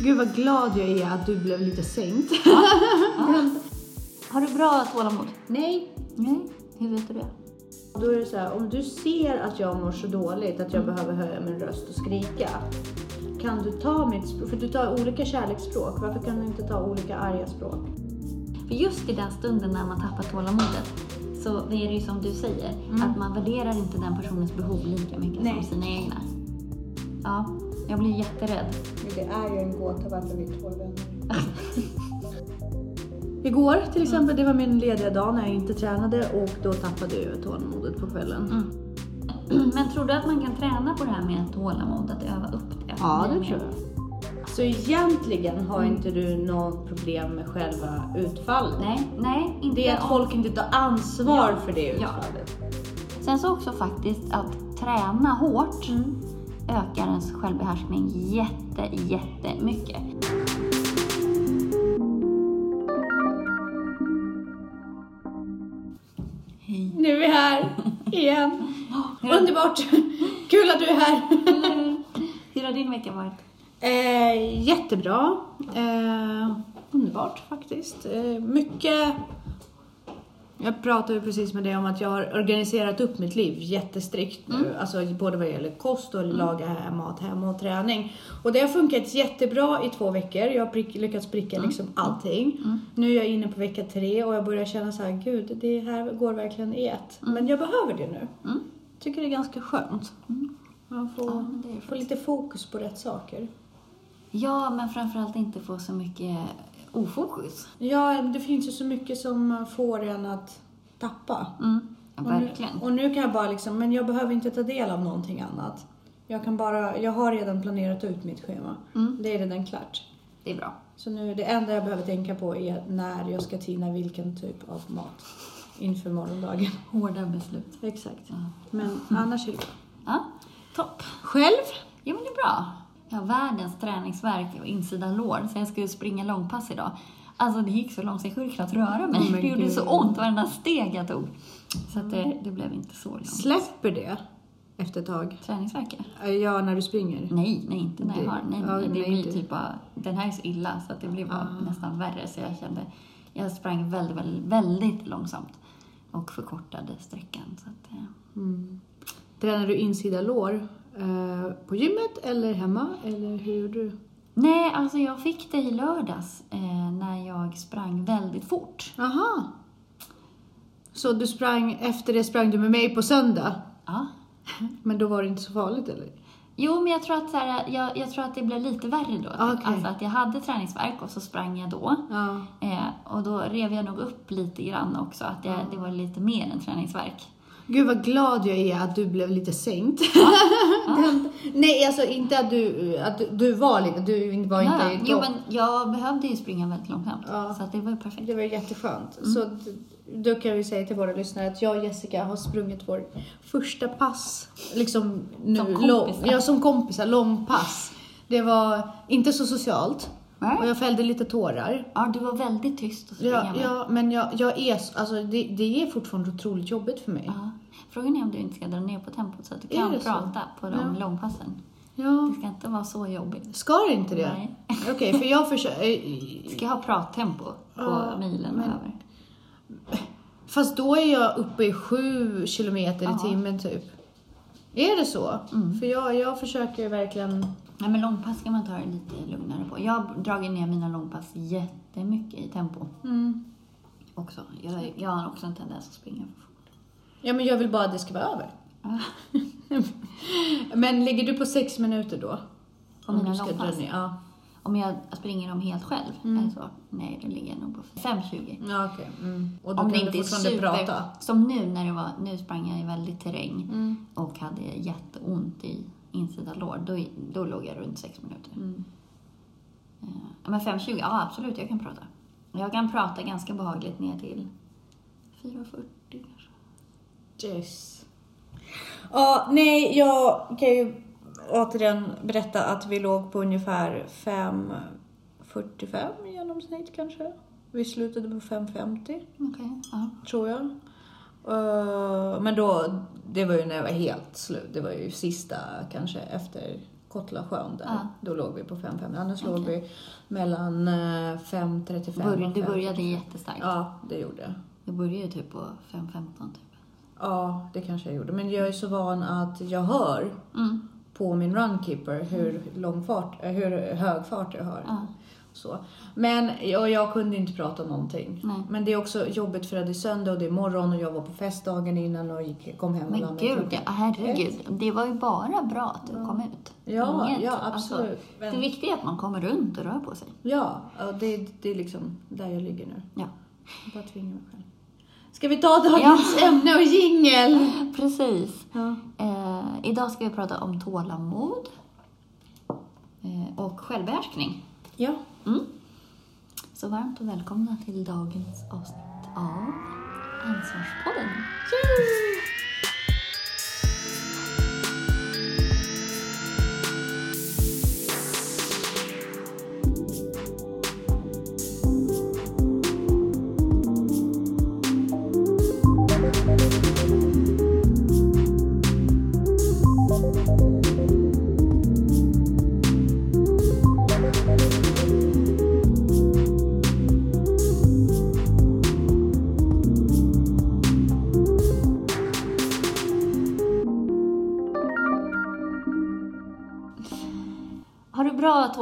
Gud vad glad jag är att du blev lite sänkt. Har du bra tålamod? Nej. Nej. Hur vet du det? Då är det så här, om du ser att jag mår så dåligt att jag behöver höja min röst och skrika. Kan du ta mitt språk? För du tar olika kärleksspråk. Varför kan du inte ta olika arga språk? För just i den stunden när man tappar tålamodet så är det ju som du säger, att man värderar inte den personens behov lika mycket Nej. som sina egna. Ja, jag blir jätterädd. Det är ju en gåta varför vi är två vänner. Igår till exempel, det var min lediga dag när jag inte tränade och då tappade jag tålamodet på kvällen. Mm. Men tror du att man kan träna på det här med tålamod, att öva upp det? Ja, det tror jag. Så egentligen har inte du något problem med själva utfallet? Nej, nej, inte Det är att folk inte tar ansvar Ja, för det ja. utfallet. Sen så också faktiskt att träna hårt ökar ens självbehärskning jätte, jättemycket. Hej. Nu är vi här igen. Underbart! Kul att du är här. Hur har din vecka varit? Eh, jättebra. Eh, underbart faktiskt. Eh, mycket... Jag pratade precis med dig om att jag har organiserat upp mitt liv jättestrikt nu. Alltså både vad gäller kost och laga här, mat hemma och träning. Och det har funkat jättebra i två veckor. Jag har prick, lyckats pricka liksom allting. Nu är jag inne på vecka tre och jag börjar känna så här, gud det här går verkligen i ett. Men jag behöver det nu. Mm. Tycker det är ganska skönt. Man får, Ja, får lite fokus på rätt saker. Ja, men framförallt inte få så mycket ofokus. Ja, det finns ju så mycket som får en att tappa. Mm. Ja, Och nu, verkligen. och nu kan jag bara liksom, men jag behöver inte ta del av någonting annat. Jag kan bara, jag har redan planerat ut mitt schema. Mm. Det är redan klart. Det är bra. Så nu, det enda jag behöver tänka på är när jag ska tina vilken typ av mat inför morgondagen. Hårda beslut. Exakt. Ja, Men annars är det bra. ja topp. Själv? Jo, men det är bra. Jag har världens träningsvärk och insida lår, så jag skulle springa långpass idag. Alltså det gick så långt så jag kunde knappt röra mig. Oh, det gjorde gud. så ont varenda steg jag tog. Så det, det blev inte så långt. Släpper det efter ett tag? Träningsvärken? Ja, när du springer? Nej, nej, inte när jag Det- har. Nej, ja, det nej, blir inte. typ bara, den här är så illa så att det bara Ah. nästan värre. Så jag kände, jag sprang väldigt, väldigt, väldigt långsamt och förkortade sträckan. Så att, eh, Mm. Tränar du insida lår eh, på gymmet eller hemma? Eller hur gjorde du? Nej, alltså jag fick det i lördags eh, när jag sprang väldigt fort. Aha. Så du sprang, efter det sprang du med mig på söndag? Ja. Men då var det inte så farligt eller? Jo, men jag tror att, så här, jag, jag tror att det blev lite värre då. Okej. Alltså att jag hade träningsvärk och så sprang jag då. Ja. Eh, och då rev jag nog upp lite grann också, att jag, det var lite mer än träningsvärk. Gud vad glad jag är att du blev lite sänkt. Den, nej, alltså inte att du, att du, du var lite, du var inte Ja, i jo, men jag behövde ju springa väldigt långsamt. Ja. Så det var ju perfekt. Det var jätteskönt. Mm. Så då kan vi säga till våra lyssnare att jag och Jessica har sprungit vår första pass. Liksom nu, Som lång, kompisar. ja, som kompisar, långpass. Det var inte så socialt. Nej. Och jag fällde lite tårar. Ja, du var väldigt tyst att springa Ja, med. ja men jag, jag är, alltså det, det är fortfarande otroligt jobbigt för mig. Ja. Frågan är om du inte ska dra ner på tempot så att du Är kan det så? prata på de Ja. långpassen. Ja. Det ska inte vara så jobbigt. Ska det inte det? Nej. Okej, för jag försöker... Ska jag ha prattempo på Ja, milen men- över? Fast då är jag uppe i sju kilometer i timmen typ. Är det så? Mm. För jag, jag försöker verkligen... Nej, men långpass ska man ta det lite lugnare på. Jag har dragit ner mina långpass jättemycket i tempo Mm. också. Jag, jag har också en tendens att springa för fort. Ja, men jag vill bara att det ska vara över. Ja. Men ligger du på sex minuter då? På Om mina du ska dra långpass? Ja, Om jag springer dem helt själv, Mm. eller så? Nej, då ligger jag nog på 5.20. ja okej. Mm. Och då Om det kan inte du fortfarande super... prata? Som nu när det var, nu sprang jag i väldigt terräng Mm. och hade jätteont i insida lår. Då, då låg jag runt 6 minuter. Mm. Eh, Men 5.20, ja absolut, jag kan prata. Jag kan prata ganska behagligt ner till 4.40 kanske. Yes. Ja, nej, jag kan ju återigen berätta att vi låg på ungefär 5.45 i genomsnitt kanske. Vi slutade på 5.50 Okej, ja. tror jag. Eh, men då, det var ju när jag var helt slut. Det var ju sista kanske efter Kottlasjön där. Ja. Då låg vi på 5-5. Annars Okej. låg vi mellan eh, 5.35 Börj, och du 5.45. började jättestarkt. Ja, det gjorde jag. Jag började ju typ på 5.15 typ. Ja, det kanske jag gjorde. Men jag är så van att jag hör Mm. på min runkeeper hur, lång fart, eh, hur hög fart jag har. Ja. Så. Men och jag kunde inte prata om någonting. Nej. Men det är också jobbigt för att det är söndag och det är morgon och jag var på festdagen innan och gick, kom hem och Men gud, klockan ja, herregud. Det var ju bara bra att du kom ut. Ja, Inget, ja alltså, absolut. det Men, viktiga är att man kommer runt och rör på sig. ja, och det, det är liksom där jag ligger nu. Ja. Jag bara tvingar mig själv. Ska vi ta dagens ämne och jingel? Precis. Ja. Eh, idag ska vi prata om tålamod eh, och självbehärskning. ja. Mm. Så varmt och välkomna till dagens avsnitt av Ansvarspodden. Yay!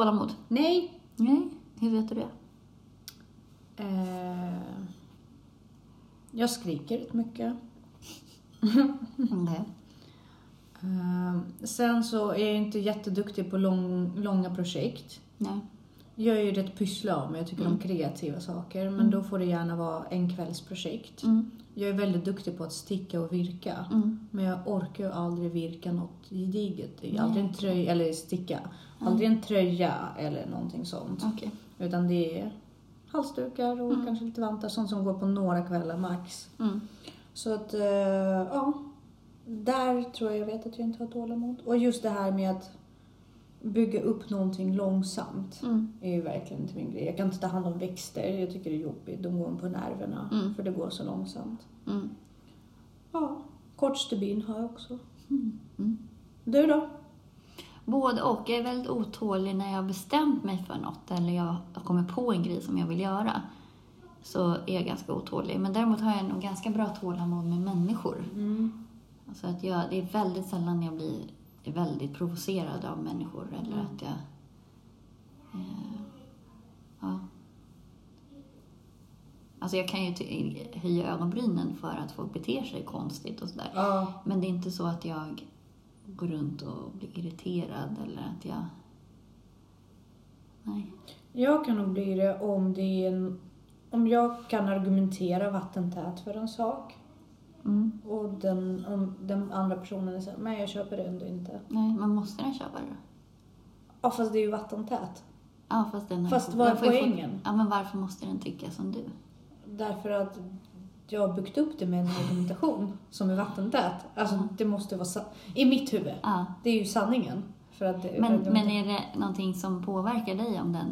Tålamod? Nej. Nej. Hur vet du det? Eh, jag skriker rätt mycket. Okay. Eh, sen så är jag inte jätteduktig på lång, långa projekt. Nej. Jag är ju rätt pysslig av mig, jag tycker Mm. om kreativa saker. Men Mm. då får det gärna vara en kvällsprojekt. Mm. Jag är väldigt duktig på att sticka och virka. Mm. Men jag orkar ju aldrig virka något gediget. Nej, Aldrig en tröja, eller sticka. Aldrig en tröja eller någonting sånt. Okej. Utan det är halsdukar och Mm. kanske lite vantar. Sånt som går på några kvällar max. Mm. Så att, eh, ja. Där tror jag jag vet att jag inte har tålamod. Och just det här med att bygga upp någonting långsamt Mm. är ju verkligen inte min grej. Jag kan inte ta hand om växter. Jag tycker det är jobbigt. De går på nerverna. Mm. För det går så långsamt. Mm. Ja, kort stubin har jag också. Mm. Mm. Du då? Både och. Jag är väldigt otålig när jag har bestämt mig för något eller jag kommit på en grej som jag vill göra. Så är jag ganska otålig. Men däremot har jag nog ganska bra tålamod med människor. Mm. Alltså att jag, det är väldigt sällan jag blir väldigt provocerad av människor eller Mm. att jag... Eh, ja. Alltså jag kan ju höja ögonbrynen för att folk beter sig konstigt och sådär. Ja. Men det är inte så att jag går runt och blir irriterad eller att jag... Nej. Jag kan nog bli det om det är en... Om jag kan argumentera vattentät för en sak Mm. och den, om den andra personen säger men jag köper det ändå inte. Nej, man måste den köpa det då? Ja fast det är ju vattentät. Ja, fast den har Fast vad är poängen? Ja, men varför måste den tycka som du? Därför att jag har byggt upp det med en argumentation som är vattentät. Alltså Ja. det måste vara I mitt huvud. Ja. Det är ju sanningen. För att det, Men, att men är det någonting som påverkar dig om den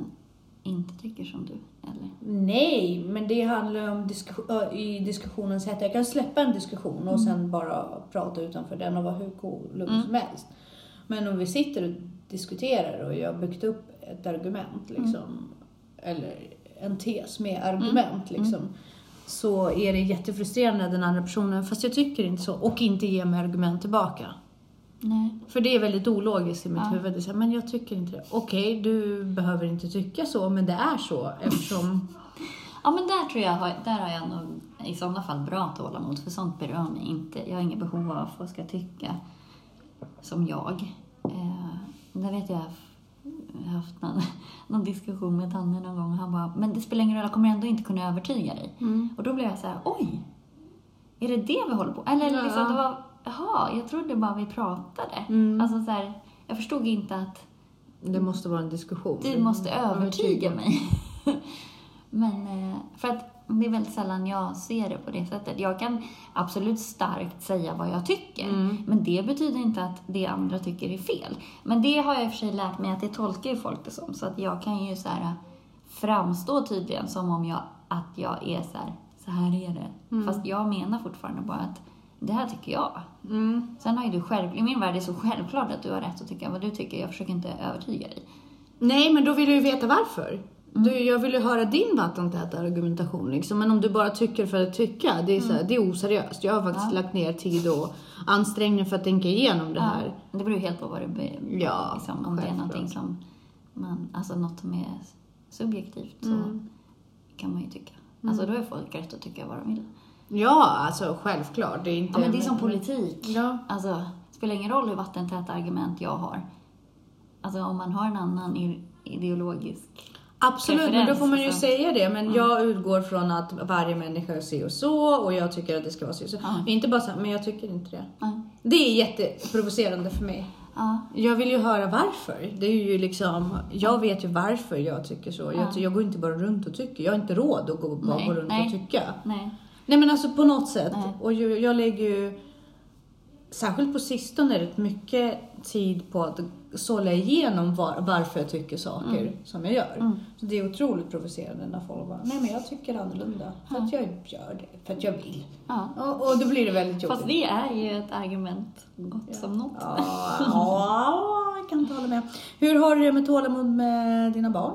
inte tycker som du? Eller? Nej, men det handlar om disku- ö, i diskussionens hetta. Jag kan släppa en diskussion och sen bara prata utanför den och vara hur cool, lugn Mm. som helst. Men om vi sitter och diskuterar och jag har byggt upp ett argument, liksom, eller en tes med argument, Mm. liksom, så är det jättefrustrerande den andra personen, fast jag tycker inte så, och inte ger mig argument tillbaka. Nej. För det är väldigt ologiskt i mitt Ja. huvud. Det är så här, men jag tycker inte det. Okej, du behöver inte tycka så, men det är så eftersom Ja, men där tror jag, där har jag nog i sådana fall bra tålamod, för sånt berör mig inte. Jag har inget behov av att folk ska tycka som jag. Eh, där vet jag, haft någon, någon diskussion med Tanne någon gång och han bara, men det spelar ingen roll, jag kommer ändå inte kunna övertyga dig. Och då blev jag så här, oj, är det det vi håller på Eller Ja. liksom, det var, jaha, jag trodde bara vi pratade. Mm. Alltså så här, jag förstod inte att Det måste vara en diskussion. du måste övertyga mig. Men eh, för att det är väldigt sällan jag ser det på det sättet. Jag kan absolut starkt säga vad jag tycker, Mm. men det betyder inte att det andra tycker är fel. Men det har jag i och för sig lärt mig att det tolkar ju folk det som, så att jag kan ju så här framstå tydligen som om jag, att jag är så här, så här är det. Mm. Fast jag menar fortfarande bara att det här tycker jag. Mm. Sen har ju du själv, i min värld är det så självklart att du har rätt att tycka vad du tycker. Jag försöker inte övertyga dig. Nej, men då vill jag ju veta varför. Mm. Du, jag vill ju höra din vattentäta argumentation liksom. Men om du bara tycker för att tycka, det är, så här, det är oseriöst. Jag har faktiskt Mm. Ja. lagt ner tid och ansträngning för att tänka igenom det här. Ja, det beror ju helt på vad det be- Ja, liksom, Om det är självklart. någonting som man, alltså något som är subjektivt så Mm. kan man ju tycka. Alltså då är folk rätt att tycka vad de vill. Ja, alltså självklart. Det är inte... Ja men det är som politik. Ja. Alltså, det spelar ingen roll hur vattentäta argument jag har. Alltså om man har en annan i- ideologisk... Absolut, men då får man ju alltså. säga det. Men Mm. jag utgår från att varje människa är si och så och jag tycker att det ska vara si och så. Ja. Inte bara så här, men jag tycker inte det. Ja. Det är jätteprovocerande för mig. Ja. Jag vill ju höra varför. Det är ju liksom, jag vet ju varför jag tycker så. Jag, Ja. jag går inte bara runt och tycker. Jag har inte råd att gå, bara Nej, gå runt nej. och tycka. Nej. Nej men alltså på något sätt. Och ju, jag lägger ju, särskilt på sistone, rätt mycket tid på att sålla igenom var, varför jag tycker saker som jag gör. Mm. Så det är otroligt provocerande när folk bara, nej men jag tycker annorlunda. För att jag gör det, för att jag vill. Ja. Och, och då blir det väldigt jobbigt. Fast det är ju ett argument gott som något. Ja, ja, jag kan inte hålla med. Hur har du det med tålamod med dina barn?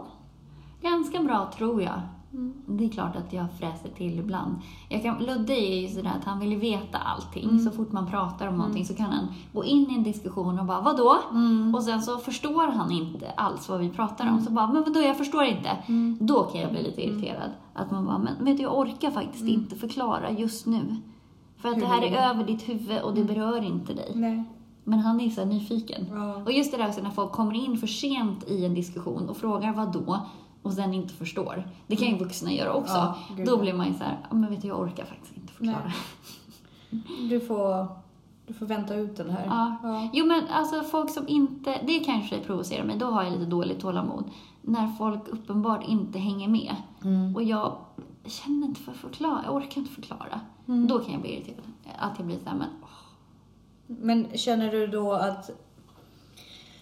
Ganska bra tror jag. Mm. Det är klart att jag fräser till ibland. Jag kan, Ludde är ju sådär att han vill veta allting. Mm. Så fort man pratar om någonting så kan han gå in i en diskussion och bara vadå? Mm. Och sen så förstår han inte alls vad vi pratar om. Så bara, men vadå jag förstår inte. Då kan jag bli lite Mm. irriterad. Att man bara, men vet du jag orkar faktiskt inte förklara just nu. För att Hur det här är är. över ditt huvud och det berör inte dig. Nej. Men han är så nyfiken. Ja. Och just det där också när folk kommer in för sent i en diskussion och frågar vad då och sen inte förstår. Det kan ju vuxna göra också. Ja, då blir man ju så här, "Ja, men vet du, jag orkar faktiskt inte förklara. Nej. Du får, du får vänta ut den här. Ja. Ja. Jo men alltså folk som inte, det kanske provocerar mig, då har jag lite dåligt tålamod. När folk uppenbart inte hänger med. Mm. Och jag känner inte för att förklara, jag orkar inte förklara. Mm. Då kan jag bli irriterad. Att jag blir så här, men åh, Men känner du då att...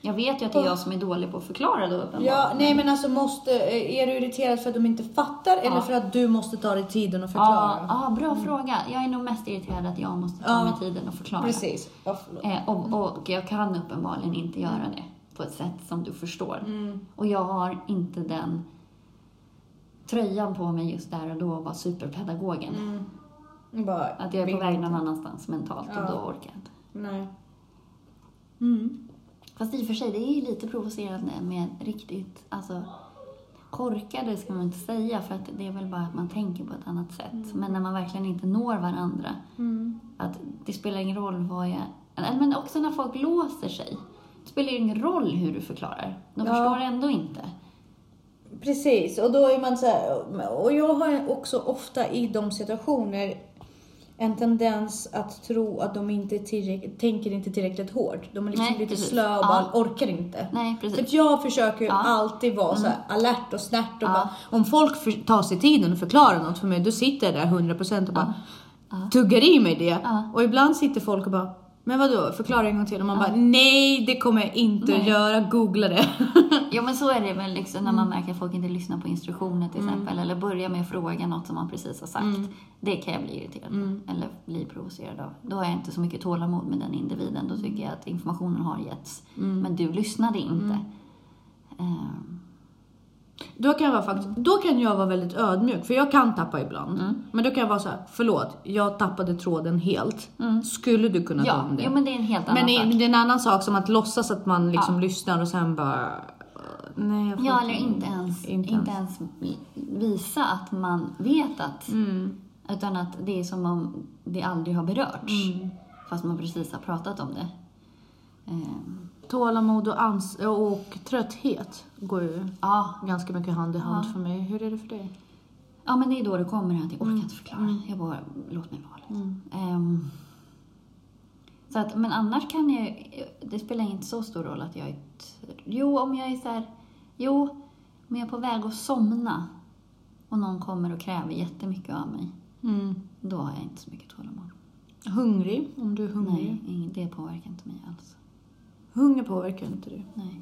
jag vet ju att det är jag som är dålig på att förklara då uppenbart. Ja, nej men alltså måste... Är du irriterad för att de inte fattar eller Ja. för att du måste ta dig tiden Ja, förklara? ja, bra fråga. Jag är nog mest irriterad att jag måste ta Ja. mig tiden att förklara. Precis. Ja. Eh, och, och jag kan uppenbarligen inte göra det på ett sätt som du förstår. Mm. Och jag har inte den tröjan på mig just där och då att vara superpedagogen. Mm. Bara, Att jag är på väg någon annanstans mentalt Ja. och då orkar jag inte. Nej. Mm. Fast i och för sig, det är lite provocerande med riktigt, alltså korkade ska man inte säga för att det är väl bara att man tänker på ett annat sätt. Men när man verkligen inte når varandra, Mm. att det spelar ingen roll vad jag... Men också när folk låser sig. Det spelar ju ingen roll hur du förklarar. De Ja. förstår ändå inte. Precis, och då är man så här, och jag har också ofta i de situationer en tendens att tro att de inte tänker inte tillräckligt hårt. De är liksom Nej, lite precis. slöa och Ja. bara orkar inte. Nej, För precis. att jag försöker ju Ja. Mm. alltid vara så här alert och snärt och Ja. bara, om folk för, tar sig tiden och förklarar något för mig, då sitter jag där 100% och bara tuggar i mig det. Och ibland sitter folk och bara, men vadå, förklara en gång till. Och man bara, nej det kommer jag inte Nej. att göra, googla det. Ja, men så är det väl liksom när Mm. man märker att folk inte lyssnar på instruktioner till exempel. Eller börjar med att fråga något som man precis har sagt. Mm. Det kan jag bli irriterad på. Eller bli provocerad av. Då har jag inte så mycket tålamod med den individen. Då tycker jag att informationen har getts. Mm. Men du lyssnade inte. Ehm, Då kan, jag vara faktiskt, då kan jag vara väldigt ödmjuk, för jag kan tappa ibland. Mm. Men då kan jag vara så här, förlåt, jag tappade tråden helt. Mm. Skulle du kunna ta ja, om det? jo, men det är en helt annan men sak. det är en annan sak som att låtsas att man liksom lyssnar och sen bara... Nej, jag får Ja, eller inte ens, Inte inte ens. visa att man vet att. Mm. Utan att det är som om det aldrig har berörts. Mm. Fast man precis har pratat om det. Ehm, Tålamod och, ans- och trötthet går ju ja, ganska mycket hand i hand Ja. för mig. Hur är det för dig? Ja, men det är då det kommer att jag orkar Mm. inte förklara. Jag bara, låt mig vara liksom. Ehm, så att, men annars kan jag det spelar inte så stor roll att jag är, jo om jag är så här, jo, om jag är på väg att somna och någon kommer och kräver jättemycket av mig, Mm. då har jag inte så mycket tålamod. Hungrig, om du är hungrig. Nej, det påverkar inte mig alls. Hunger påverkar inte dig. Nej.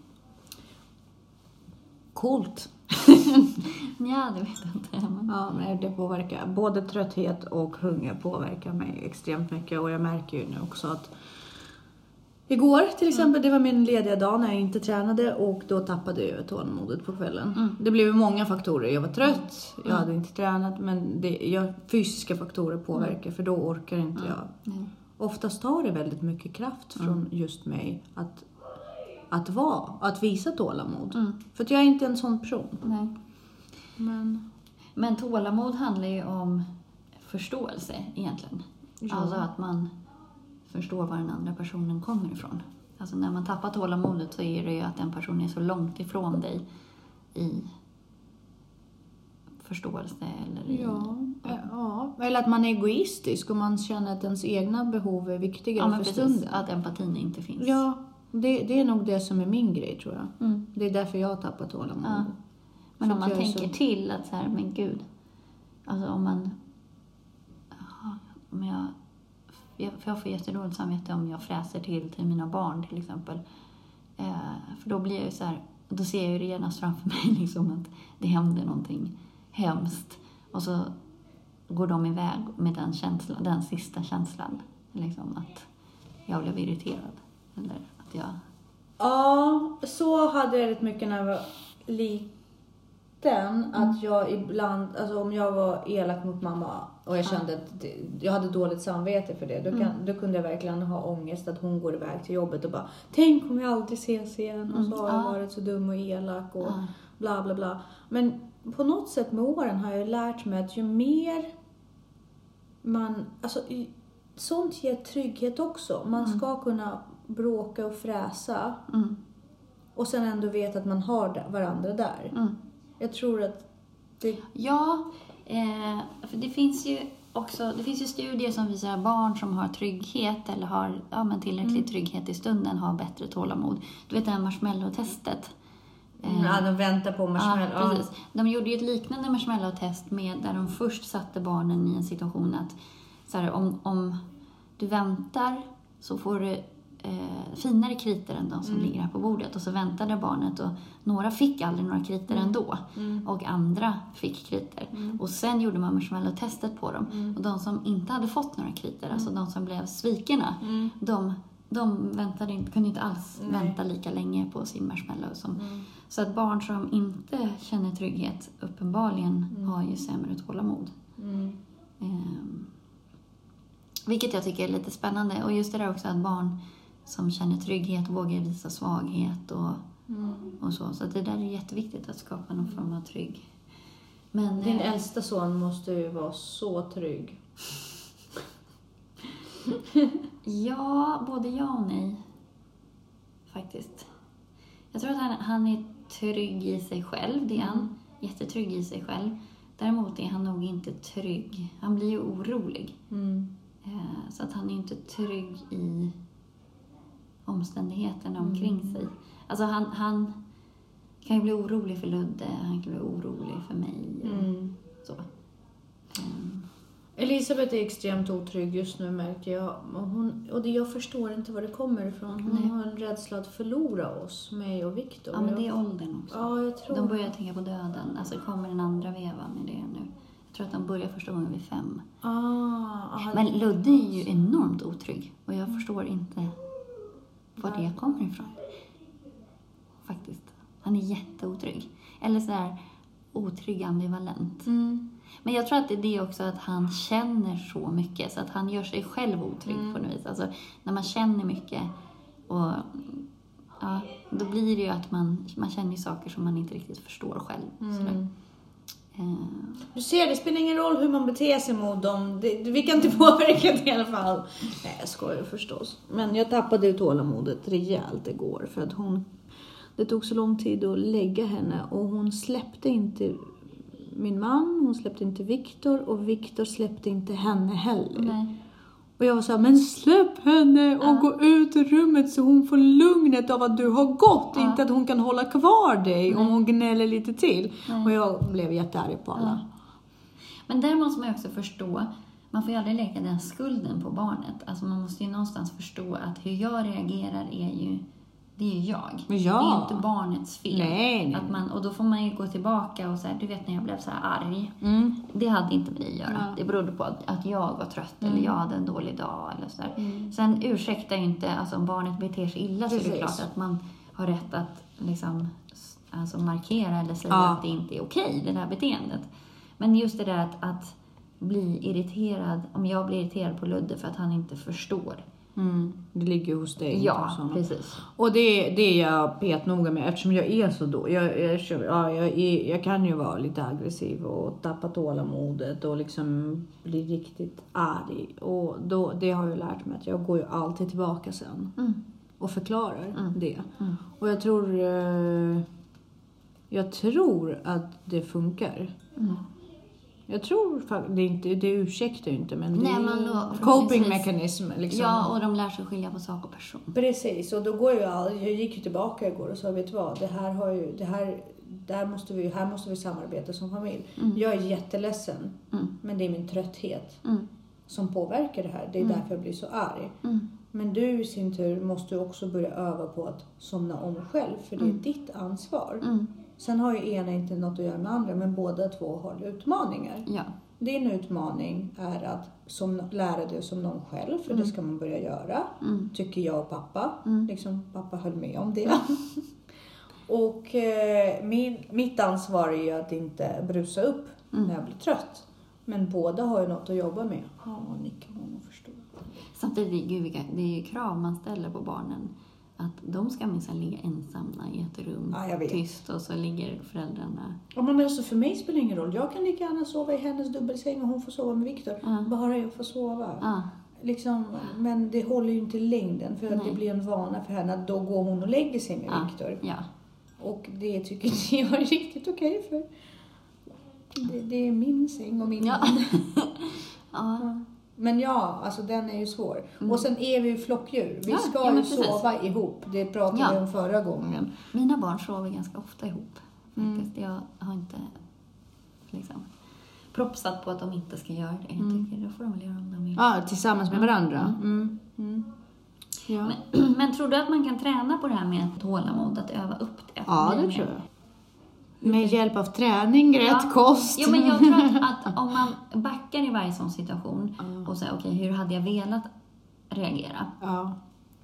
coolt. Ja, det vet jag inte. Men... Ja, men det påverkar. Både trötthet och hunger påverkar mig extremt mycket och jag märker ju nu också att Igår till exempel, det var min lediga dag när jag inte tränade och då tappade jag tålamodet på kvällen. Mm. Det blev många faktorer. Jag var trött, jag hade inte tränat men det, jag, fysiska faktorer påverkar för då orkar inte jag. Oftast tar det väldigt mycket kraft från just mig att, att vara, att visa tålamod. Mm. För att jag är inte en sån person. Nej. Men, Men tålamod handlar ju om förståelse egentligen. Ja. Alltså att man förstår var den andra personen kommer ifrån. Alltså när man tappar tålamodet så är det ju att den personen är så långt ifrån dig i förståelse eller i... ja, ja, eller att man är egoistisk och man känner att ens egna behov är viktigare Ja, för precis. stunden. Att empatin inte finns. Ja, det, det är nog det som är min grej tror jag. Mm. Det är därför jag har tappat tålamod. Ja. Men om man tänker så- till att så här, men gud. Alltså om man... Om jag, jag, för jag får jättedåligt samvete om jag fräser till till mina barn till exempel. Eh, för då blir jag ju så här, då ser jag ju det genast framför mig liksom att det händer någonting hemskt. Och så går de iväg med den känslan, den sista känslan. Liksom att jag blev irriterad. Eller att jag... Ja, så hade jag rätt mycket när jag var liten. Mm. Att jag ibland, alltså om jag var elak mot mamma och jag kände att det, jag hade dåligt samvete för det. Då, kan, Mm. då kunde jag verkligen ha ångest att hon går iväg till jobbet och bara Tänk om vi aldrig ses igen och så har jag Mm, varit så dum och elak och bla bla bla. Men på något sätt med åren har jag lärt mig att ju mer man, alltså sånt ger trygghet också. Man Mm. ska kunna bråka och fräsa Mm, och sen ändå veta att man har varandra där. mm. Jag tror att det... Ja, eh, för det finns ju också det finns ju studier som visar att barn som har trygghet eller har ja, men tillräcklig Mm. trygghet i stunden har bättre tålamod. Du vet det här marshmallow-testet? Eh, Ja, de väntar på marshmallow. Ja, precis. De gjorde ju ett liknande marshmallow-test med där de först satte barnen i en situation att så här, om, om du väntar så får du eh, finare kritor än de som ligger här på bordet. Och så väntade barnet och några fick aldrig några kritor ändå. Och andra fick kritor. Och sen gjorde man marshmallow-testet på dem. Och de som inte hade fått några kritor, alltså de som blev svikna, de, de väntade inte, kunde inte alls Nej. vänta lika länge på sin marshmallow. Som, Så att barn som inte känner trygghet uppenbarligen har ju sämre tålamod. Mm. Ehm, vilket jag tycker är lite spännande. Och just det där också att barn som känner trygghet vågar visa svaghet och, Mm. och så. Så att det där är jätteviktigt att skapa någon form av trygg. Men, Din eh, äldsta son måste ju vara så trygg. Ja, både ja och nej. Faktiskt. Jag tror att han, han är trygg i sig själv, det är han. Jättetrygg i sig själv. Däremot är han nog inte trygg. Han blir ju orolig. Mm. Eh, Så att han är inte trygg i omständigheterna omkring sig. Alltså han, han kan ju bli orolig för Ludde, han kan bli orolig för mig och Mm. så. Elisabeth är extremt otrygg just nu märker jag. Och, hon, och det, jag förstår inte var det kommer ifrån. Hon Nej. har en rädsla att förlora oss, mig och Viktor. Ja, men det är åldern också. Ja, jag tror De börjar tänka på döden. Alltså kommer den andra vevan i det nu? Jag tror att de börjar första gången vid fem. Ah, Men Ludde är ju enormt otrygg och jag förstår inte var det kommer ifrån. Faktiskt. Han är jätteotrygg. Eller så där otrygg ambivalent. Mm. Men jag tror att det är det också att han känner så mycket så att han gör sig själv otrygg på något vis. Alltså när man känner mycket och ja, då blir det ju att man, man känner saker som man inte riktigt förstår själv. Mm. Eh, Du ser, det spelar ingen roll hur man beter sig mot dem. Det, vi kan inte påverka det i alla fall. Nej, jag skojar förstås. Men jag tappade ju tålamodet rejält igår för att hon... Det tog så lång tid att lägga henne och hon släppte inte min man, hon släppte inte Viktor och Viktor släppte inte henne heller. nej. Och jag var såhär, men släpp henne och Ja. gå ut ur rummet så hon får lugnet av att du har gått. Ja. Inte att hon kan hålla kvar dig om Nej. hon gnäller lite till. Nej. Och jag blev jättearg på alla. Men där måste man ju också förstå, man får ju aldrig lägga den skulden på barnet. Alltså man måste ju någonstans förstå att hur jag reagerar är ju det är ju jag. Ja. Det är ju inte barnets fel. Nej, nej. Att man, och då får man ju gå tillbaka och här, du vet när jag blev så här arg. Mm. Det hade inte med det att göra. Ja. Mm. Det berodde på att, att jag var trött eller jag hade en dålig dag eller så där. Sen ursäktar ju inte, alltså om barnet beter sig illa så är det Precis. klart att man har rätt att liksom, alltså markera eller säga Ja. att det inte är okej, det där beteendet. Men just det där att, att bli irriterad, om jag blir irriterad på Ludde för att han inte förstår. Mm. Det ligger ju hos dig. Ja, precis. Och det, det är jag petnoga med eftersom jag är så då. Jag, jag, ja, jag, är, jag kan ju vara lite aggressiv och tappa tålamodet och liksom bli riktigt arg. Och då, det har jag lärt mig att jag går ju alltid tillbaka sen Mm. och förklarar Mm. det. Mm. Och jag tror, eh, jag tror att det funkar. Jag tror faktiskt, det, inte, det ursäktar ju inte men det Nej, är men då coping mechanism. Liksom. Ja, och de lär sig skilja på sak och person. Precis, och då går ju all, jag gick ju tillbaka igår och sa, vet du vad, det här har ju, det här, där måste vi, här måste vi samarbeta som familj. Mm. Jag är jätteledsen, Mm. men det är min trötthet Mm. som påverkar det här. Det är Mm. därför jag blir så arg. Mm. Men du i sin tur måste också börja öva på att somna om själv, för det är Mm. ditt ansvar. Sen har ju ena inte något att göra med andra, men båda två har utmaningar. Ja. Din utmaning är att somna, lära dig att somna om själv, för det Mm. ska man börja göra. Mm. Tycker jag och pappa. Mm. Liksom, pappa höll med om det. och eh, min, mitt ansvar är ju att inte brusa upp Mm. när jag blir trött. Men båda har ju något att jobba med. Ja, Nicka hon förstår. Samtidigt, gud, vilka, det är ju krav man ställer på barnen. Att de ska minsann ligga ensamma i ett rum, Ja, tyst, och så ligger föräldrarna... Ja, men alltså för mig spelar det ingen roll. Jag kan lika gärna sova i hennes dubbelsäng och hon får sova med Viktor. Ja. Bara jag får sova. Ja, Liksom, men det håller ju inte i längden för det blir en vana för henne att då går hon och lägger sig med. Viktor. ja. Och det tycker inte jag är riktigt okej för det, det är min säng och min Ja. ja. Men ja, alltså den är ju svår. Mm. Och sen är vi ju flockdjur. Vi Ja, ska ja, ju precis. sova ihop. Det pratade Ja. vi om förra gången. Mina barn sover ganska ofta ihop. Mm. Jag har inte liksom, propsat på att de inte ska göra det. Jag Mm. tycker då får de väl göra om de vill. Ja, tillsammans med Mm. varandra. Mm. Mm. Ja. Men, men tror du att man kan träna på det här med tålamod, att öva upp det? Att ja, det tror jag. Med hjälp av träning, rätt Ja. kost. Jo, men jag tror att, att om man backar i varje sån situation Ja. och säger okej, hur hade jag velat reagera? Ja.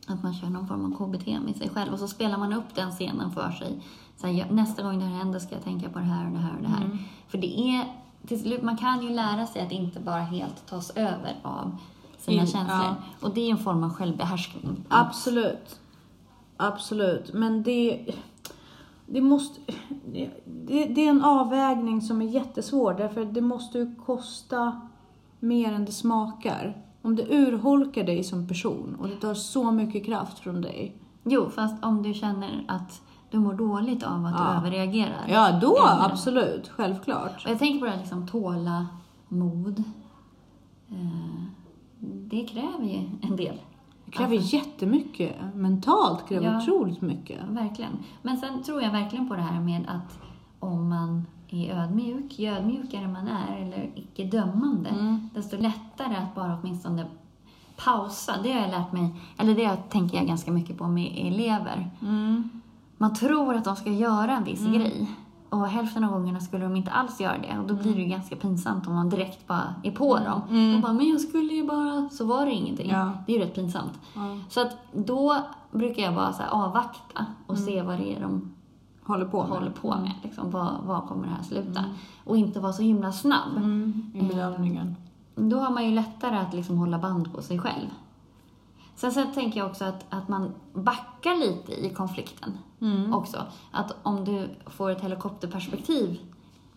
Att man kör någon form av KBT med sig själv och så spelar man upp den scenen för sig. Så här, nästa gång det här händer ska jag tänka på det här och det här och det här. Mm. För det är, till slut, man kan ju lära sig att inte bara helt tas över av sina In- känslor. ja. Och det är en form av självbehärskning. Absolut. Absolut. Men det, det måste... Det, det är en avvägning som är jättesvår därför det måste ju kosta mer än det smakar. Om det urholkar dig som person och det tar så mycket kraft från dig. Jo, fast om du känner att du mår dåligt av att Ja. du överreagerar. Ja, då Eller- absolut. Självklart. Och jag tänker på det här liksom tåla mod. Eh, det kräver ju en del. Det kräver jättemycket. Mentalt kräver Ja. otroligt mycket. Verkligen. Men sen tror jag verkligen på det här med att om man är ödmjuk, ju ödmjukare man är, eller icke dömande, Mm. desto lättare att bara åtminstone pausa. Det har jag lärt mig, eller det tänker jag ganska mycket på med elever. Mm. Man tror att de ska göra en viss Mm. grej. Och hälften av gångerna skulle de inte alls göra det. Och då blir det ju ganska pinsamt om man direkt bara är på dem. Mm. De bara, men jag skulle ju bara... Så var det ingenting. Ja. Det är ju rätt pinsamt. Ja. Så att då brukar jag bara så här avvakta och Mm. se vad det är de Håller på med. håller på med. Liksom, vad, vad kommer det här sluta? Och inte vara så himla snabb. Mm. I bedömningen. Då har man ju lättare att liksom hålla band på sig själv. Sen så tänker jag också att, att man backar lite i konflikten Mm. också. Att om du får ett helikopterperspektiv,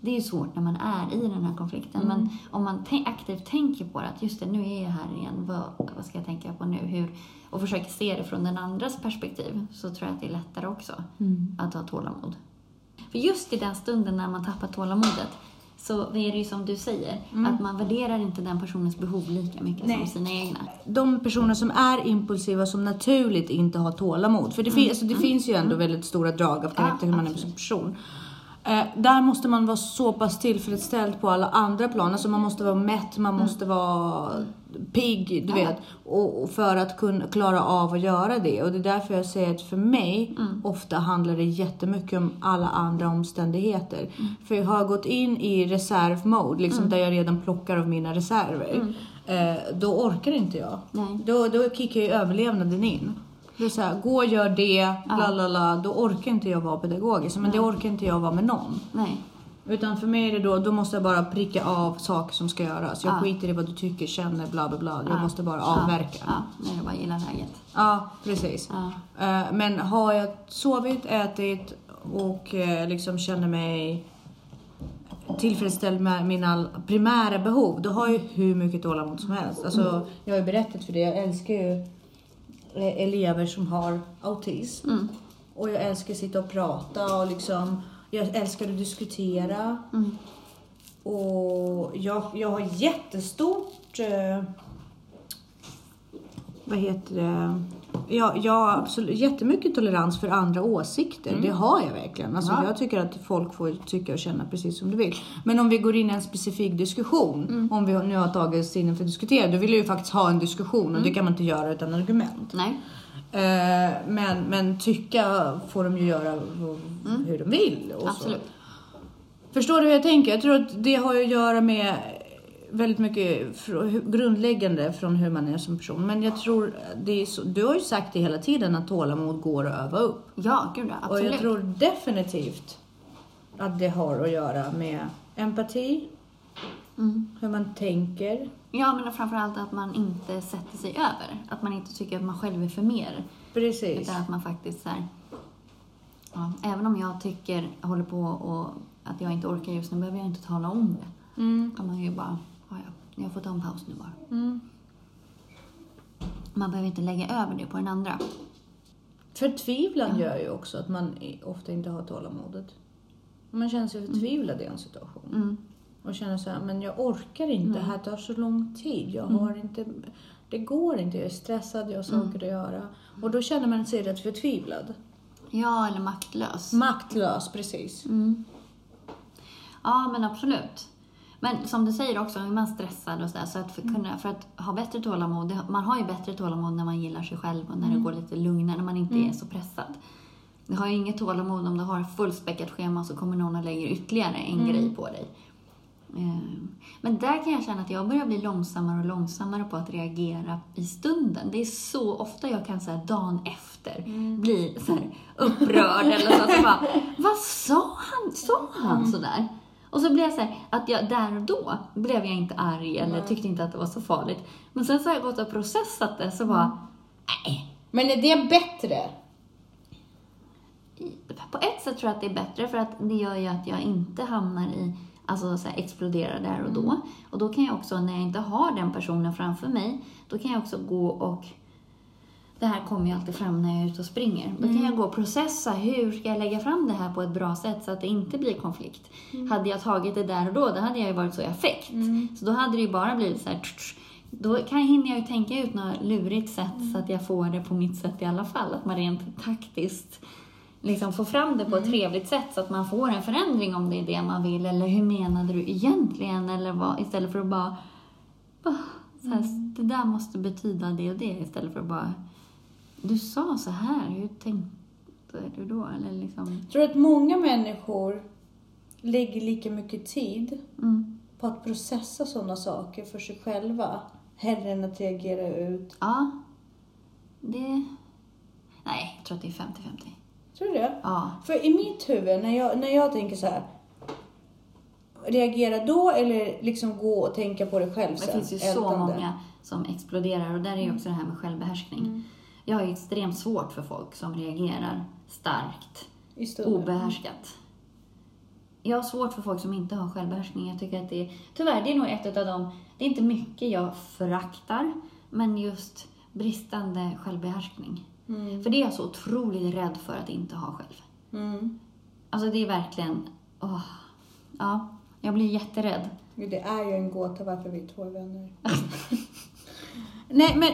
det är ju svårt när man är i den här konflikten, Mm. men om man aktivt tänker på det, att just det, nu är jag här igen, vad, vad ska jag tänka på nu? Hur, och försöker se det från den andras perspektiv, så tror jag att det är lättare också Mm. att ha tålamod. För just i den stunden när man tappar tålamodet, så är det ju som du säger, att man värderar inte den personens behov lika mycket Nej. som sina egna. de personer som är impulsiva som naturligt inte har tålamod. För det, fin- alltså, det finns ju ändå väldigt stora drag av karaktär, hur man är som person. Eh, där måste man vara så pass tillfredsställd på alla andra plan. Alltså man måste vara mätt, man måste vara pigg, du vet. Och, och för att kunna klara av att göra det. Och det är därför jag säger att för mig, ofta handlar det jättemycket om alla andra omständigheter. För jag har gått in i reservmode, liksom där jag redan plockar av mina reserver. Eh, då orkar inte jag. Nej. Då, då kickar ju överlevnaden in. Det är så här, gå och gör det, la la la. Då orkar inte jag vara pedagogisk. Men det orkar inte jag vara med någon. Nej. Utan för mig är det då, då måste jag bara pricka av saker som ska göras. Jag Ja. skiter i vad du tycker, känner, bla bla bla. Jag Ja. måste bara Ja. avverka. Ja, när du bara gillar läget. Ja, precis. Eh, Men har jag sovit, ätit och eh, liksom känner mig tillfredsställd med mina primära behov, då har jag ju hur mycket tålamod som helst. Alltså, jag har ju berättat för det, jag älskar ju eh, elever som har autism. Mm. Och jag älskar att sitta och prata och liksom, jag älskar att diskutera. Mm. Och jag, jag har jättestort... Eh, vad heter det? Jag, jag har absolut jättemycket tolerans för andra åsikter. Det har jag verkligen. Alltså, Ja. Jag tycker att folk får tycka och känna precis som de vill. Men om vi går in i en specifik diskussion, om vi nu har tagit oss in för att diskutera, då vill jag ju faktiskt ha en diskussion och det kan man inte göra utan argument. Nej. Eh, men, men tycka får de ju göra v- hur de vill. Och så. Absolut. Förstår du hur jag tänker? Jag tror att det har att göra med väldigt mycket grundläggande från hur man är som person. Men jag tror, det är så, du har ju sagt det hela tiden att tålamod går att öva upp. Ja, gud ja, Och absolut. jag tror definitivt att det har att göra med empati, Mm. hur man tänker. Ja, men framförallt att man inte sätter sig över. Att man inte tycker att man själv är för mer. Precis. Utan att man faktiskt så här, ja, även om jag tycker, håller på och att jag inte orkar just nu, behöver jag inte tala om det. Mm. Man ju bara, ja, ja, jag får ta en paus nu bara. Mm. Man behöver inte lägga över det på den andra. Förtvivlan gör ju också att man ofta inte har tålamodet. Man känner sig förtvivlad i en situation. Mm. Och känner så här, men jag orkar inte, det här tar så lång tid. Jag har inte, det går inte, jag är stressad, jag har saker att göra. Och då känner man sig rätt förtvivlad. Ja, eller maktlös. Maktlös, precis. Mm. Ja, men absolut. Men som du säger också, är man stressad och sådär, så att för, kunna, för att ha bättre tålamod, man har ju bättre tålamod när man gillar sig själv och när det går lite lugnare, när man inte är så pressad. Du har ju inget tålamod om du har fullspäckat schema så kommer någon och lägger ytterligare en grej på dig. Ehm, Men där kan jag känna att jag börjar bli långsammare och långsammare på att reagera i stunden. Det är så ofta jag kan säga dagen efter bli så här upprörd eller så. så bara, vad sa han? Sa han sådär? Och så blev jag så här, att jag där och då blev jag inte arg eller tyckte inte att det var så farligt. Men sen så har jag gått och processat det så bara, nej. Men är det bättre? På ett sätt tror jag att det är bättre för att det gör ju att jag inte hamnar i, alltså så här, exploderar där och då. Och då kan jag också, när jag inte har den personen framför mig, då kan jag också gå och det här kommer ju alltid fram när jag är ute och springer. Då kan jag gå och processa, hur ska jag lägga fram det här på ett bra sätt så att det inte blir konflikt. Hade jag tagit det där och då, då hade jag ju varit så i affekt. Så då hade det ju bara blivit så här, då kan, hinner jag ju tänka ut något lurigt sätt så att jag får det på mitt sätt i alla fall. Att man rent taktiskt liksom får fram det på ett trevligt sätt så att man får en förändring om det är det man vill. Eller hur menade du egentligen? Eller vad, istället för att bara, bara så här, det där måste betyda det och det. Istället för att bara, du sa så här, hur tänkte du då? Eller liksom, Jag tror att många människor lägger lika mycket tid mm. på att processa sådana saker för sig själva. Hellre än att reagera ut. Ja, det... Nej, jag tror att det är 50-50. Tror du det? Ja. För i mitt huvud, när jag, när jag tänker så här. Reagera då eller liksom gå och tänka på det själv Det sen? finns ju så ältande. många som exploderar och där är ju också det här med självbehärskning. Jag har ju extremt svårt för folk som reagerar starkt, obehärskat. Jag har svårt för folk som inte har självbehärskning. Jag tycker att det är, tyvärr, det är nog ett av de, det är inte mycket jag föraktar, men just bristande självbehärskning. Mm. För det är jag så otroligt rädd för att inte ha själv. Mm. Alltså det är verkligen, åh, ja, jag blir jätterädd. Det är ju en gåta varför vi två är vänner. Nej, men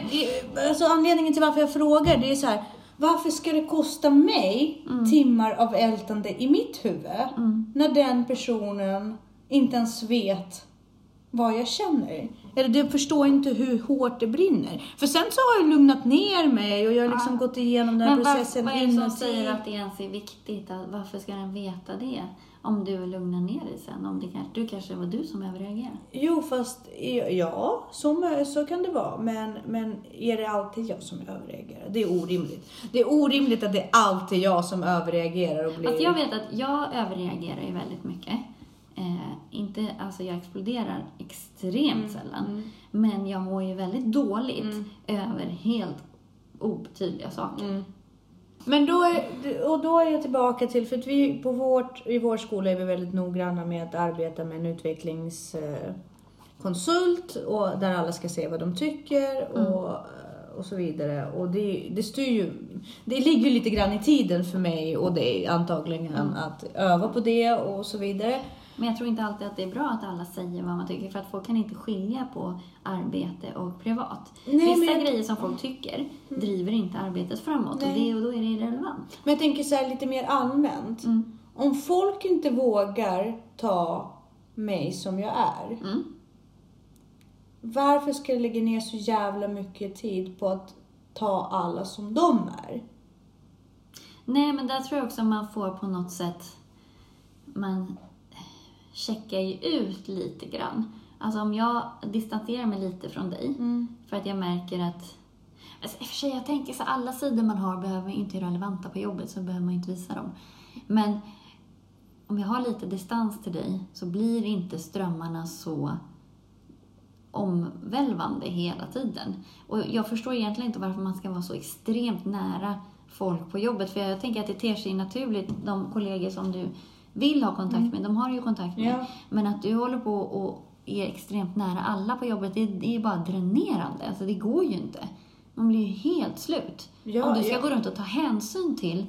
alltså, anledningen till varför jag frågar det är så här. Varför ska det kosta mig timmar av ältande i mitt huvud Mm. när den personen inte ens vet vad jag känner. Eller de förstår inte hur hårt det brinner. För sen så har jag lugnat ner mig och jag har liksom Ja. gått igenom den här Men processen vad är det som säger att det ens är viktigt? Att, varför ska den veta det? Om du lugnar ner dig sen. Om det kanske, du kanske var du som överreagerade. Jo, fast ja, så, så kan det vara. Men, men är det alltid jag som överreagerar? Det är orimligt. Det är orimligt att det är alltid jag som överreagerar och blir... Fast jag vet att jag överreagerar ju väldigt mycket. Eh, inte, alltså jag exploderar extremt sällan. Men jag mår ju väldigt dåligt över helt obetydliga saker. Mm. Men då är, och då är jag tillbaka till, för att vi på vårt, i vår skola är vi väldigt noggranna med att arbeta med en utvecklingskonsult och där alla ska se vad de tycker och, och så vidare. Och det, det styr ju, det ligger ju lite grann i tiden för mig och det är antagligen att öva på det och så vidare. Men jag tror inte alltid att det är bra att alla säger vad man tycker för att folk kan inte skilja på arbete och privat. Nej, Vissa jag- grejer som folk tycker driver inte arbetet framåt och, det, och då är det irrelevant. Men jag tänker så här lite mer allmänt. Mm. Om folk inte vågar ta mig som jag är, Mm. varför ska jag lägga ner så jävla mycket tid på att ta alla som de är? Nej, men där tror jag också man får på något sätt, man checkar ju ut lite grann. Alltså om jag distanserar mig lite från dig för att jag märker att Alltså, I och för sig, jag tänker så alla sidor man har behöver inte vara relevanta på jobbet, så behöver man inte visa dem. Men om jag har lite distans till dig så blir inte strömmarna så omvälvande hela tiden. Och jag förstår egentligen inte varför man ska vara så extremt nära folk på jobbet. För jag tänker att det ter sig naturligt, de kollegor som du vill ha kontakt med, de har ju kontakt med. Ja. Men att du håller på och är extremt nära alla på jobbet, det, det är bara dränerande. Alltså det går ju inte. Man blir ju helt slut. Ja, Om du ska ja. gå runt och ta hänsyn till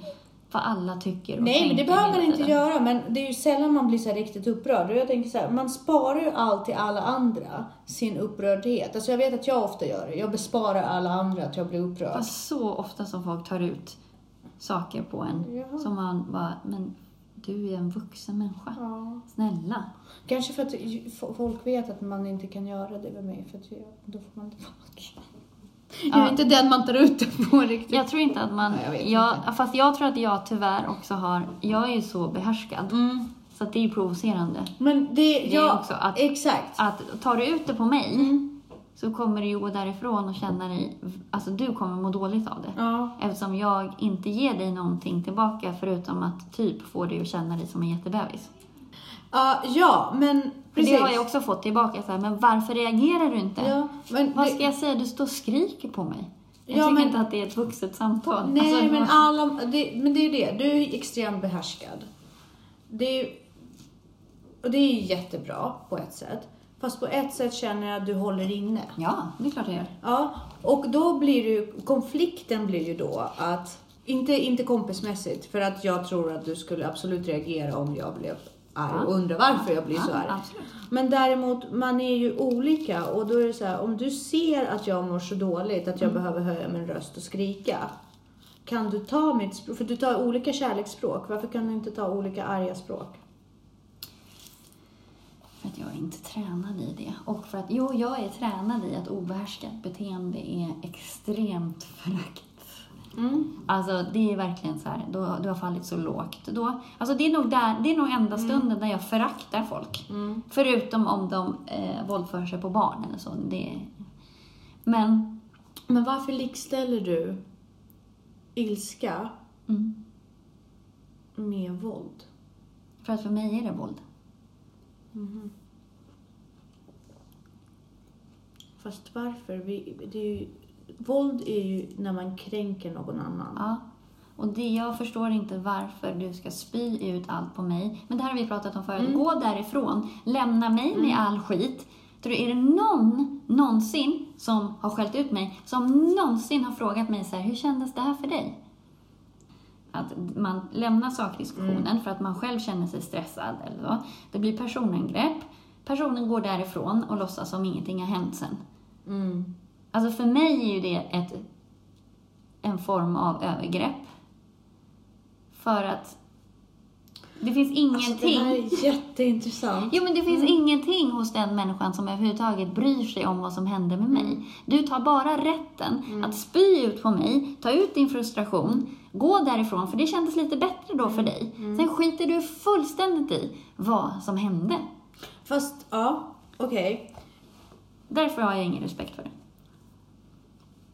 vad alla tycker och Nej, men det behöver man inte göra. Men det är ju sällan man blir så riktigt upprörd. Och jag tänker så här, man sparar ju alltid alla andra sin upprördhet. Alltså jag vet att jag ofta gör det. Jag besparar alla andra att jag blir upprörd. Fast så ofta som folk tar ut saker på en. Jaha. Som man bara, men du är en vuxen människa. Ja. Snälla. Kanske för att folk vet att man inte kan göra det med mig. För att då får man inte vara Jag är Ja. inte den man tar ut det på riktigt. Jag tror inte att man... Nej, jag jag, Fast jag tror att jag tyvärr också har... Jag är ju så behärskad. Mm. Så att det är ju provocerande. Men det, är ja, också att- exakt. Att tar du ut det på mig Mm. Så kommer du ju gå därifrån och känna dig... Alltså du kommer må dåligt av det. Ja. Eftersom jag inte ger dig någonting tillbaka förutom att typ få dig att känna dig som en jättebebis. Ja, ja, men För precis. det har jag också fått tillbaka så här, men varför reagerar du inte? Ja, men Vad det- ska jag säga? Du står och skriker på mig. Jag Ja, tycker men- inte att det är ett vuxet samtal. Nej, Alltså, men alla, det, men det är ju det. Du är extremt behärskad. Det är, och det är ju jättebra på ett sätt. Fast på ett sätt känner jag att du håller inne. Ja, det är klart jag gör. Ja, och då blir ju, konflikten blir ju då att, inte, inte kompismässigt, för att jag tror att du skulle absolut reagera om jag blev arg Ja. och undrar varför jag blir Ja, så arg. absolut. Men däremot, man är ju olika och då är det så här, om du ser att jag mår så dåligt att jag Mm. behöver höja min röst och skrika. Kan du ta mitt språk? För du tar olika kärleksspråk. Varför kan du inte ta olika arga språk? För att jag är inte tränad i det. Och för att, jo, jag är tränad i att obehärskat beteende är extremt förakt. Mm. Alltså det är verkligen så här, då, du har fallit så lågt. Då, alltså det är nog, där, det är nog enda stunden där jag föraktar folk. Mm. Förutom om de eh, våldför sig på barn eller så. Det, men, Men varför likställer du ilska mm, med våld? för att för mig är det våld. Fast varför? Vi, det är ju, våld är ju när man kränker någon annan. Ja. Och det, jag förstår inte varför du ska spy ut allt på mig. Men det här har vi pratat om förut. Gå därifrån. Lämna mig med all skit. Tror du, är det någon någonsin som har skällt ut mig, som någonsin har frågat mig så här, hur kändes det här för dig? Att man lämnar sakdiskussionen för att man själv känner sig stressad eller så. Det blir personangrepp. Personen går därifrån och låtsas som ingenting har hänt sen. Mm. Alltså för mig är ju det ett, en form av övergrepp. För att Det finns ingenting. Alltså, det här är jätteintressant. Jo, men det finns Mm. ingenting hos den människan som överhuvudtaget bryr sig om vad som händer med Mm. mig. Du tar bara rätten att spy ut på mig, ta ut din frustration, gå därifrån, för det kändes lite bättre då Mm. för dig. Sen skiter du fullständigt i vad som hände. Fast, ja, okej. Därför har jag ingen respekt för det.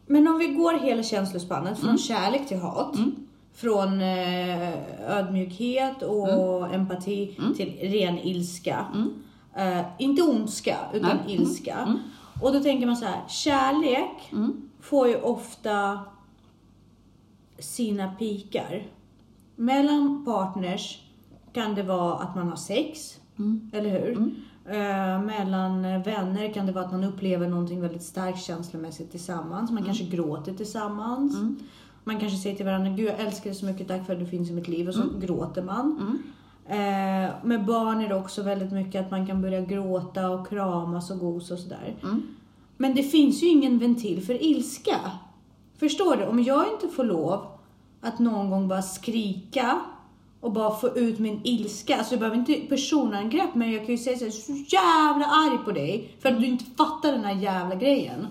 Men om vi går hela känslospannet från Mm. kärlek till hat. Från eh, ödmjukhet och empati till ren ilska. Eh, inte ondska, utan ilska. Och då tänker man så här, kärlek får ju ofta sina pikar. Mellan partners kan det vara att man har sex, eller hur? Eh, mellan vänner kan det vara att man upplever någonting väldigt starkt känslomässigt tillsammans. Man kanske gråter tillsammans. Man kanske säger till varandra, Gud jag älskar dig så mycket, tack för att du finns i mitt liv. Och så gråter man. Eh, med barn är det också väldigt mycket att man kan börja gråta och kramas och gos och sådär. Men det finns ju ingen ventil för ilska. Förstår du? Om jag inte får lov att någon gång bara skrika och bara få ut min ilska. Alltså jag behöver inte personangrepp men jag kan ju säga så här, så jävla arg på dig för att du inte fattar den här jävla grejen.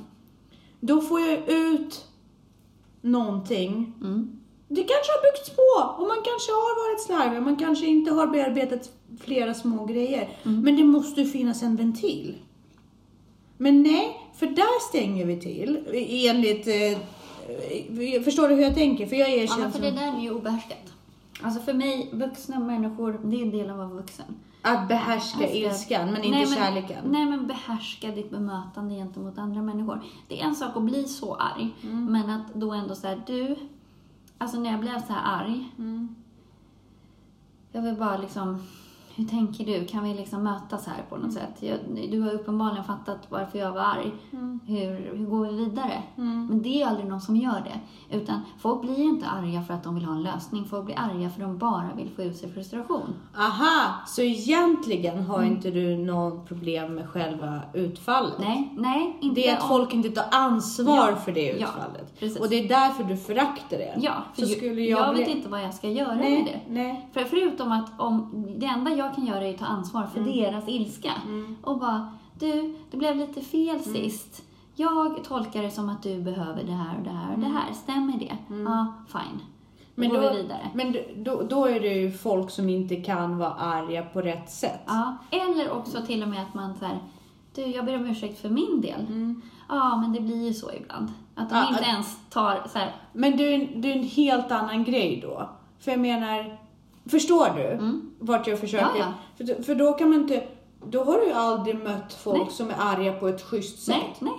Då får jag ut någonting. Det kanske har byggts på och man kanske har varit slarvig, man kanske inte har bearbetat flera små grejer. Men det måste ju finnas en ventil. Men nej, för där stänger vi till enligt... Eh, förstår du hur jag tänker? För jag Ja, erkänner men för det där är ju obehärskat. Alltså för mig, vuxna människor, det är en del av att vara vuxen. att behärska Behärska- ilskan, men inte nej, men, kärleken. Nej, men behärska ditt bemötande gentemot andra människor. Det är en sak att bli så arg, Mm. men att då ändå säga du, alltså när jag blev så här arg, Mm. jag vill bara liksom, hur tänker du? Kan vi liksom mötas här på något Mm. sätt? Jag, du har uppenbarligen fattat varför jag var arg. Mm. Hur, hur går vi vidare? Men det är aldrig någon som gör det. Utan folk blir inte arga för att de vill ha en lösning. Folk blir arga för att de bara vill få ut sin frustration. Aha, så egentligen har inte du något problem med själva utfallet? Nej, nej, inte Det är att om- folk inte tar ansvar Ja, för det ja, utfallet. precis. och det är därför du föraktar det. Ja, för så skulle jag, jag, bli... vet inte vad jag ska göra med nej, det. nej. För förutom att om, det enda jag kan göra är att ta ansvar för Mm. deras ilska. Och bara, du, det blev lite fel Mm. sist. Jag tolkar det som att du behöver det här och det här och det här. Stämmer det? Ja, fine. Då Mm. Men går då, vi vidare. men då, då är det ju folk som inte kan vara arga på rätt sätt. Ja, eller också till och med att man så här, du, jag ber om ursäkt för min del. Mm. Ja, men det blir ju så ibland. Att de Ja, inte att- ens tar så här, Men det är, det är en helt annan grej då. För jag menar, förstår du vart jag försöker? Mm. Ja, För, för då kan man inte, då har du ju aldrig mött folk Nej. som är arga på ett schysst sätt. nej, nej.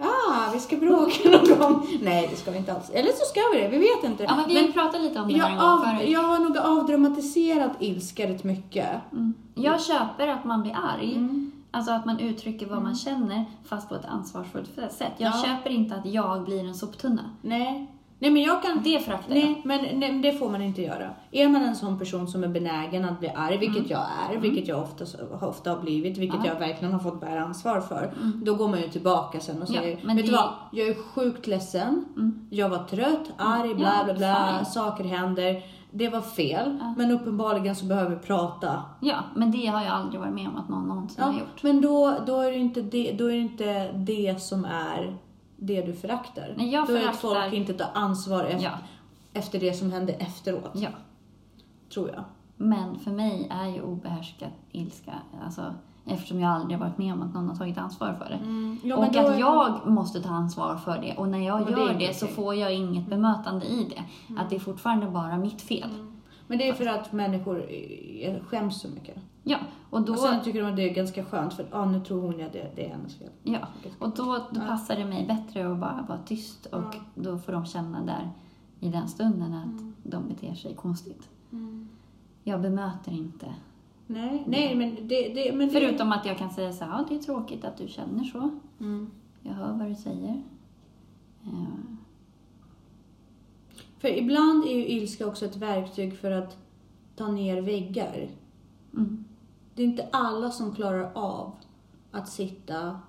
Ah, vi ska bråka någon gång. Nej, det ska vi inte alls. Eller så ska vi det, vi vet inte. Ja, men vi ju pratat lite om det jag, av, förut. jag har nog avdramatiserat ilska rätt mycket. Mm. Jag köper att man blir arg. Mm. Alltså att man uttrycker vad man känner, fast på ett ansvarsfullt sätt. Jag Ja. köper inte att jag blir en soptunna. Nej. Nej, men jag kan... Det föraktar jag. Nej, men nej, det får man inte göra. Är man en sån person som är benägen att bli arg, vilket Mm. jag är, vilket jag ofta, ofta har blivit, vilket Ja. jag verkligen har fått bära ansvar för, då går man ju tillbaka sen och Mm. Ja, säger, men vet du det- vad, jag är sjukt ledsen, jag var trött, arg, bla Ja, bla bla, fine. saker händer, det var fel, Ja. men uppenbarligen så behöver vi prata. Ja, men det har jag aldrig varit med om att någon någonsin har Ja, gjort. men då, då, är det inte det, då är det inte det som är det du föraktar. Nej, jag då är det att föraktar- folk inte tar ansvar efter, Ja, efter det som hände efteråt, ja. tror jag. Men för mig är ju obehärskad ilska, alltså, eftersom jag aldrig varit med om att någon har tagit ansvar för det. Ja, men och att är- jag måste ta ansvar för det. Och när jag Och det är gör inte det så får jag inget bemötande i det. Att det är fortfarande bara mitt fel. Men det är för att människor eh, skäms så mycket. Ja, och då... Och sen tycker de att det är ganska skönt för att ah, nu tror hon att det, det är hennes fel. Ja, och då, då passar det mig bättre att bara vara tyst och Ja. då får de känna där i den stunden att Mm. de beter sig konstigt. Jag bemöter inte. Nej, nej men det... det men det, Förutom att jag kan säga så här, ja det är tråkigt att du känner så. Mm. Jag hör vad du säger. Ja. För ibland är ju ilska också ett verktyg för att ta ner väggar. Mm. Det är inte alla som klarar av att sitta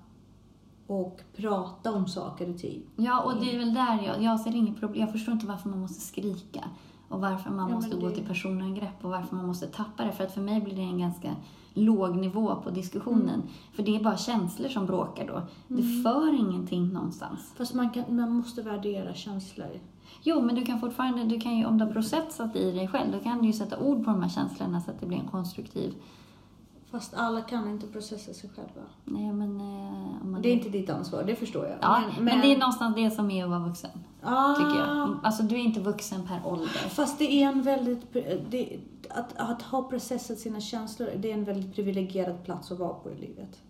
och prata om saker i tid. Ja, och det är väl där jag, jag ser inget problem. Jag förstår inte varför man måste skrika Och varför man Ja, måste men gå det- till personangrepp och varför man måste tappa det. För att för mig blir det en ganska låg nivå på diskussionen. Mm. För det är bara känslor som bråkar då. Det för ingenting någonstans. Fast man, kan, man måste värdera känslor. Jo, men du kan fortfarande, du kan ju, om du har processat i dig själv, då kan du ju sätta ord på de här känslorna så att det blir en konstruktiv... Fast alla kan inte processa sig själva. Nej, men... Eh, man, Det är inte ditt ansvar, det förstår jag. Ja, men, det är någonstans det som är att vara vuxen, ah, tycker jag. Alltså, du är inte vuxen per ålder. Fast det är en väldigt... Det, att, att ha processat sina känslor, det är en väldigt privilegierad plats att vara på i livet.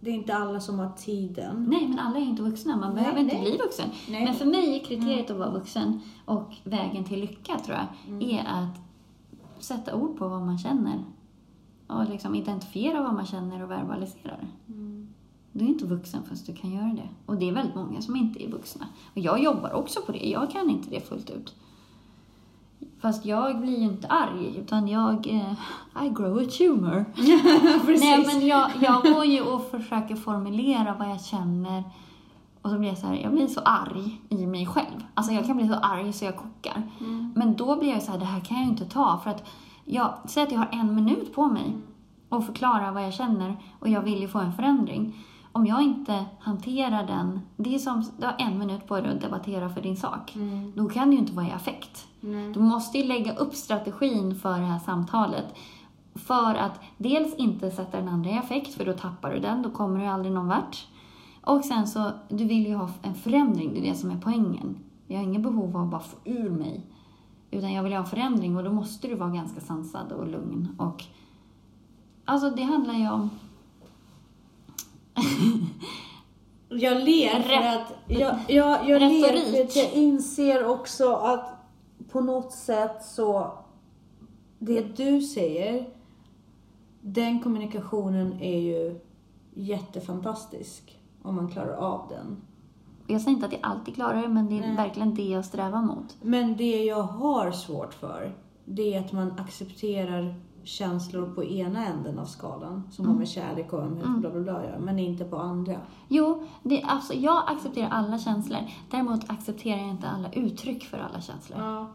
Det är inte alla som har tiden. Nej, men alla är inte vuxna. Man Nej, behöver inte nej. bli vuxen. Nej. Men för mig är kriteriet att vara vuxen och vägen till lycka, tror jag, Mm. är att sätta ord på vad man känner. Och liksom identifiera vad man känner och verbalisera det. Mm. Du är inte vuxen förrän du kan göra det. Och det är väldigt många som inte är vuxna. Och jag jobbar också på det. Jag kan inte det fullt ut. Fast jag blir ju inte arg, utan jag... Eh, I grow a tumor. Nej, men jag, jag går ju och försöker formulera vad jag känner. Och så blir jag så här, jag blir så arg i mig själv. Alltså jag kan bli så arg så jag kokar. Mm. Men då blir jag så här, det här kan jag ju inte ta. För att jag, säg att jag har en minut på mig att förklara vad jag känner och jag vill ju få en förändring. Om jag inte hanterar den, det är som, du har en minut på dig att debattera för din sak. Mm. Då kan du ju inte vara i affekt. Nej. Du måste ju lägga upp strategin för det här samtalet. För att dels inte sätta den andra i affekt, för då tappar du den, då kommer du aldrig någon vart. Och sen så, du vill ju ha en förändring, det är det som är poängen. Jag har ingen behov av att bara få ur mig. Utan jag vill ha en förändring och då måste du vara ganska sansad och lugn. Och, alltså det handlar ju om... Jag ler för att jag, jag, jag ler för att jag inser också att på något sätt så det du säger den kommunikationen är ju jättefantastisk om man klarar av den. Jag säger inte att jag alltid klarar det, men det är Nej. verkligen det jag strävar mot. Men det jag har svårt för det är att man accepterar känslor på ena änden av skalan som har med kärlek och ömhet och bla bla bla att göra, men inte på andra. Jo, det, alltså, jag accepterar alla känslor. Däremot accepterar jag inte alla uttryck för alla känslor. Ja.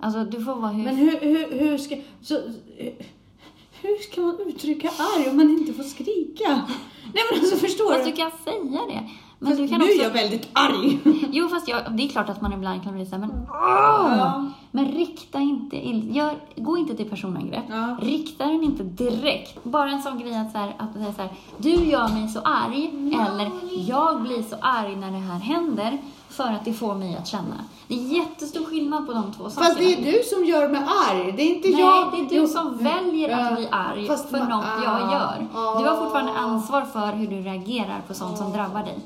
Alltså, du får vara hur... Men hur, hur, hur ska... Så, hur ska man uttrycka arg om man inte får skrika? Nej men alltså förstår Fast du? du kan säga det. Men Fast du kan nu också... är jag väldigt arg. Jo, fast jag, det är klart att man ibland kan bli såhär, men Ja. Men rikta inte, ill- gör, gå inte till personangrepp. Ja. Rikta den inte direkt. Bara en sån grej att, så här, att säga så här, du gör mig så arg, eller jag blir så arg när det här händer, för att det får mig att känna. Det är jättestor skillnad på de två sakerna. Fast det är du som gör mig arg, det är inte Nej, jag. det är du som väljer att bli arg Fast för något jag ah, gör. ah. Du har fortfarande ansvar för hur du reagerar på sånt som drabbar dig.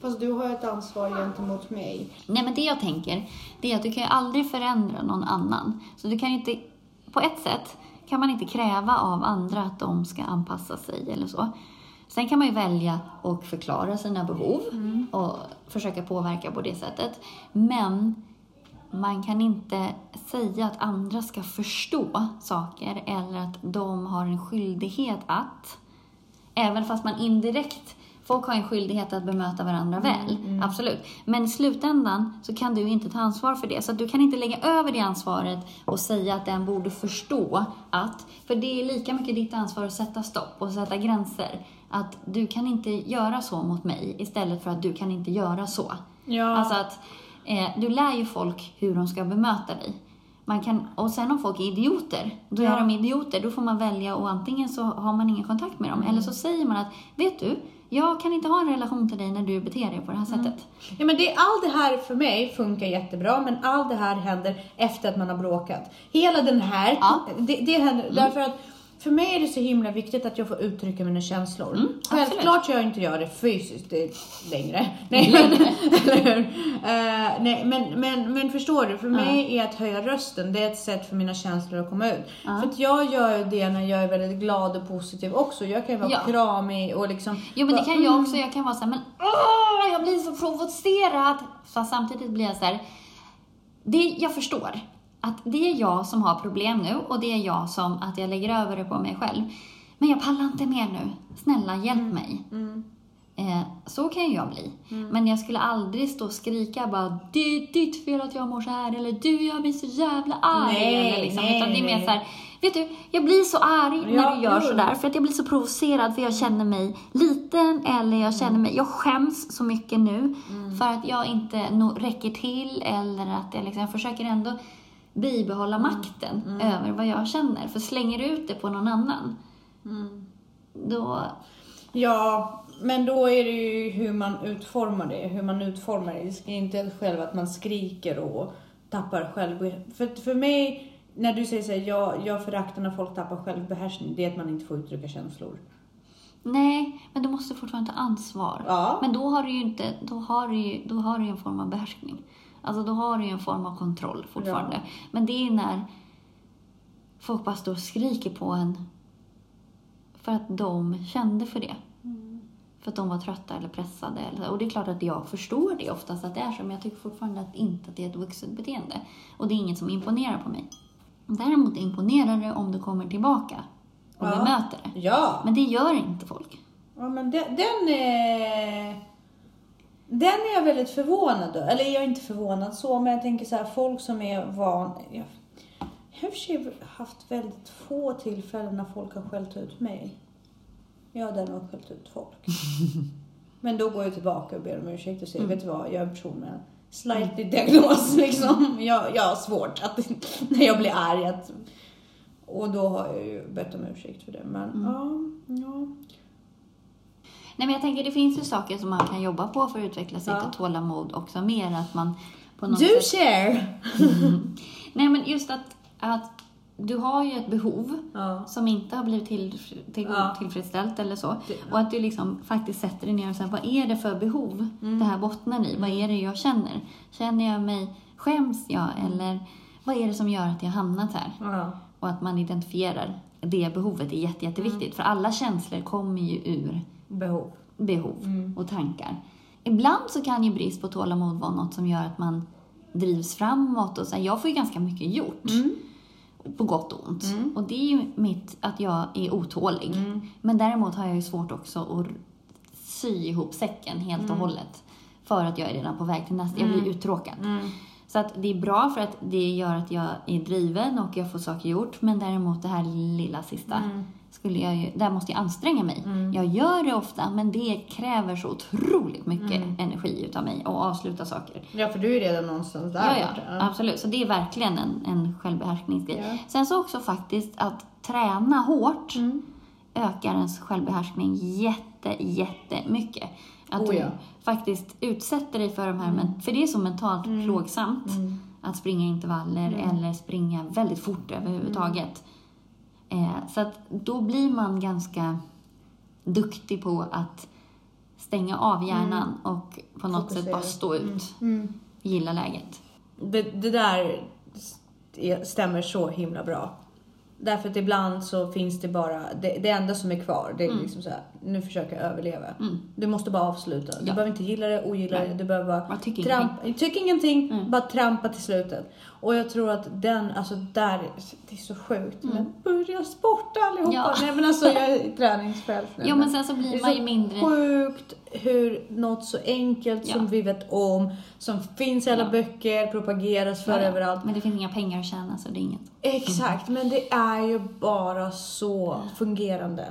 Fast du har ett ansvar gentemot mig. Nej, men det jag tänker, det är att du kan ju aldrig förändra någon annan. Så du kan ju inte, på ett sätt kan man inte kräva av andra att de ska anpassa sig eller så. Sen kan man ju välja att förklara sina behov och försöka påverka på det sättet. Men man kan inte säga att andra ska förstå saker eller att de har en skyldighet att Även fast man indirekt, folk har en skyldighet att bemöta varandra väl, absolut. Men i slutändan så kan du inte ta ansvar för det. Så du kan inte lägga över det ansvaret och säga att den borde förstå att, för det är lika mycket ditt ansvar att sätta stopp och sätta gränser. Att du kan inte göra så mot mig istället för att du kan inte göra så. Ja. Alltså att eh, du lär ju folk hur de ska bemöta dig. Man kan, och sen om folk är idioter, då Ja. är de idioter. Då får man välja och antingen så har man ingen kontakt med dem eller så säger man att vet du, jag kan inte ha en relation till dig när du beter dig på det här sättet. Ja, men det, allt det här för mig funkar jättebra, men allt det här händer efter att man har bråkat. Hela den här, Ja. det, det händer därför att för mig är det så himla viktigt att jag får uttrycka mina känslor. Mm, Självklart jag inte gör det fysiskt det, längre. Nej, men, eller hur? Eh, nej, men, men, men förstår du, för mig är att höja rösten, det är ett sätt för mina känslor att komma ut. Ja. För att jag gör ju det när jag är väldigt glad och positiv också. Jag kan ju vara Ja. kramig och liksom... Jo men det kan jag också, jag kan vara såhär, men åh, jag blir så provocerad. Fast samtidigt blir jag så här. det, jag förstår att det är jag som har problem nu och det är jag som, att jag lägger över det på mig själv. Men jag pallar inte mer nu. Snälla, hjälp mig. Mm. Eh, så kan ju jag bli. Men jag skulle aldrig stå och skrika bara det är ditt fel att jag mår så här eller du gör mig så jävla arg. Nej, eller liksom. nej, Utan det är mer så här, vet du, jag blir så arg Ja, när du gör jo. sådär för att jag blir så provocerad för jag känner mig liten eller jag känner mig, jag skäms så mycket nu Mm. för att jag inte no, räcker till eller att jag liksom, jag försöker ändå bibehålla Mm. makten över vad jag känner. För slänger du ut det på någon annan, Mm. då Ja, men då är det ju hur man utformar det. Hur man utformar det. Det är inte själv att man skriker och tappar själv... För, för mig, när du säger så här, jag, jag föraktar när folk tappar självbehärskning, det är att man inte får uttrycka känslor. Nej, men du måste fortfarande ta ansvar. Ja. Men då har du ju inte, då har du då har du en form av behärskning. Alltså då har du ju en form av kontroll fortfarande. Men det är när folk bara står och skriker på en för att de kände för det. För att de var trötta eller pressade. Eller, och det är klart att jag förstår det oftast att det är så, men jag tycker fortfarande att inte att det är ett vuxet beteende. Och det är inget som imponerar på mig. Däremot imponerar det om du kommer tillbaka och Ja. bemöter det. Ja. Men det gör inte folk. Ja, men den, den är... Den är jag väldigt förvånad över. Eller jag är inte förvånad så, men jag tänker så här, folk som är van... Jag jag har sig haft väldigt få tillfällen när folk har skällt ut mig. Jag har däremot skällt ut folk. men då går jag tillbaka och ber om ursäkt och säger, Mm. vet du vad, jag är en person med en slightly diagnos liksom. Jag, jag har svårt att, när jag blir arg att... Och då har jag ju bett om ursäkt för det. Men Mm. ja, ja. Nej, men jag tänker det finns ju saker som man kan jobba på för att utveckla sitt Ja. tålamod också. Mer att man på något Du sätt... share! Nej, men just att, att du har ju ett behov Ja. som inte har blivit till, till, Ja. tillfredsställt eller så. Och att du liksom faktiskt sätter dig ner och säger, vad är det för behov Mm. det här bottnar i? Vad är det jag känner? Känner jag mig, skäms jag? Eller vad är det som gör att jag hamnat här? Ja. Och att man identifierar det behovet är jätte, jätteviktigt. Mm. För alla känslor kommer ju ur Behov. behov Mm. och tankar. Ibland så kan ju brist på tålamod vara något som gör att man drivs framåt. Och så här, jag får ju ganska mycket gjort, på gott och ont. Mm. Och det är ju mitt att jag är otålig. Men däremot har jag ju svårt också att sy ihop säcken helt Mm. och hållet. För att jag är redan på väg till nästa. Jag blir uttråkad. Mm. Så att det är bra för att det gör att jag är driven och jag får saker gjort. Men däremot det här lilla sista, Mm. Skulle jag ju, där måste jag anstränga mig. Jag gör det ofta, men det kräver så otroligt mycket Mm. energi utav mig att avsluta saker. Ja, för du är redan någonstans där Ja, ja, borta. absolut. Så det är verkligen en, en självbehärskningsgrej. Ja. Sen så också faktiskt att träna hårt Mm. ökar ens självbehärskning jätte, jättemycket. Att Oh, du ja. Mm. faktiskt utsätter dig för de här, men, för det är så mentalt plågsamt att springa intervaller Mm. eller springa väldigt fort överhuvudtaget. Eh, så att då blir man ganska duktig på att stänga av hjärnan och på något sätt Mm. Fokusera. bara stå ut. Mm. Gilla läget. Det, det där st- stämmer så himla bra. Därför att ibland så finns det bara, det, det enda som är kvar, det är liksom så här, nu försöker jag överleva. Mm. Du måste bara avsluta. Du Ja. behöver inte gilla det, ogilla Nej. det, du behöver bara tycker trampa, tyck ingenting, Mm. bara trampa till slutet. Och jag tror att den, alltså där, det är så sjukt. Men börja sporta allihopa. Mm. Ja. Nej men alltså jag är träningsfrälst nu. Jo, men sen så det blir är man ju mindre... sjukt hur något så enkelt som Ja. vi vet om, som finns i alla Ja. böcker, propageras för överallt. Men det finns inga pengar att tjäna, så det är inget. Exakt, men det är ju bara så fungerande.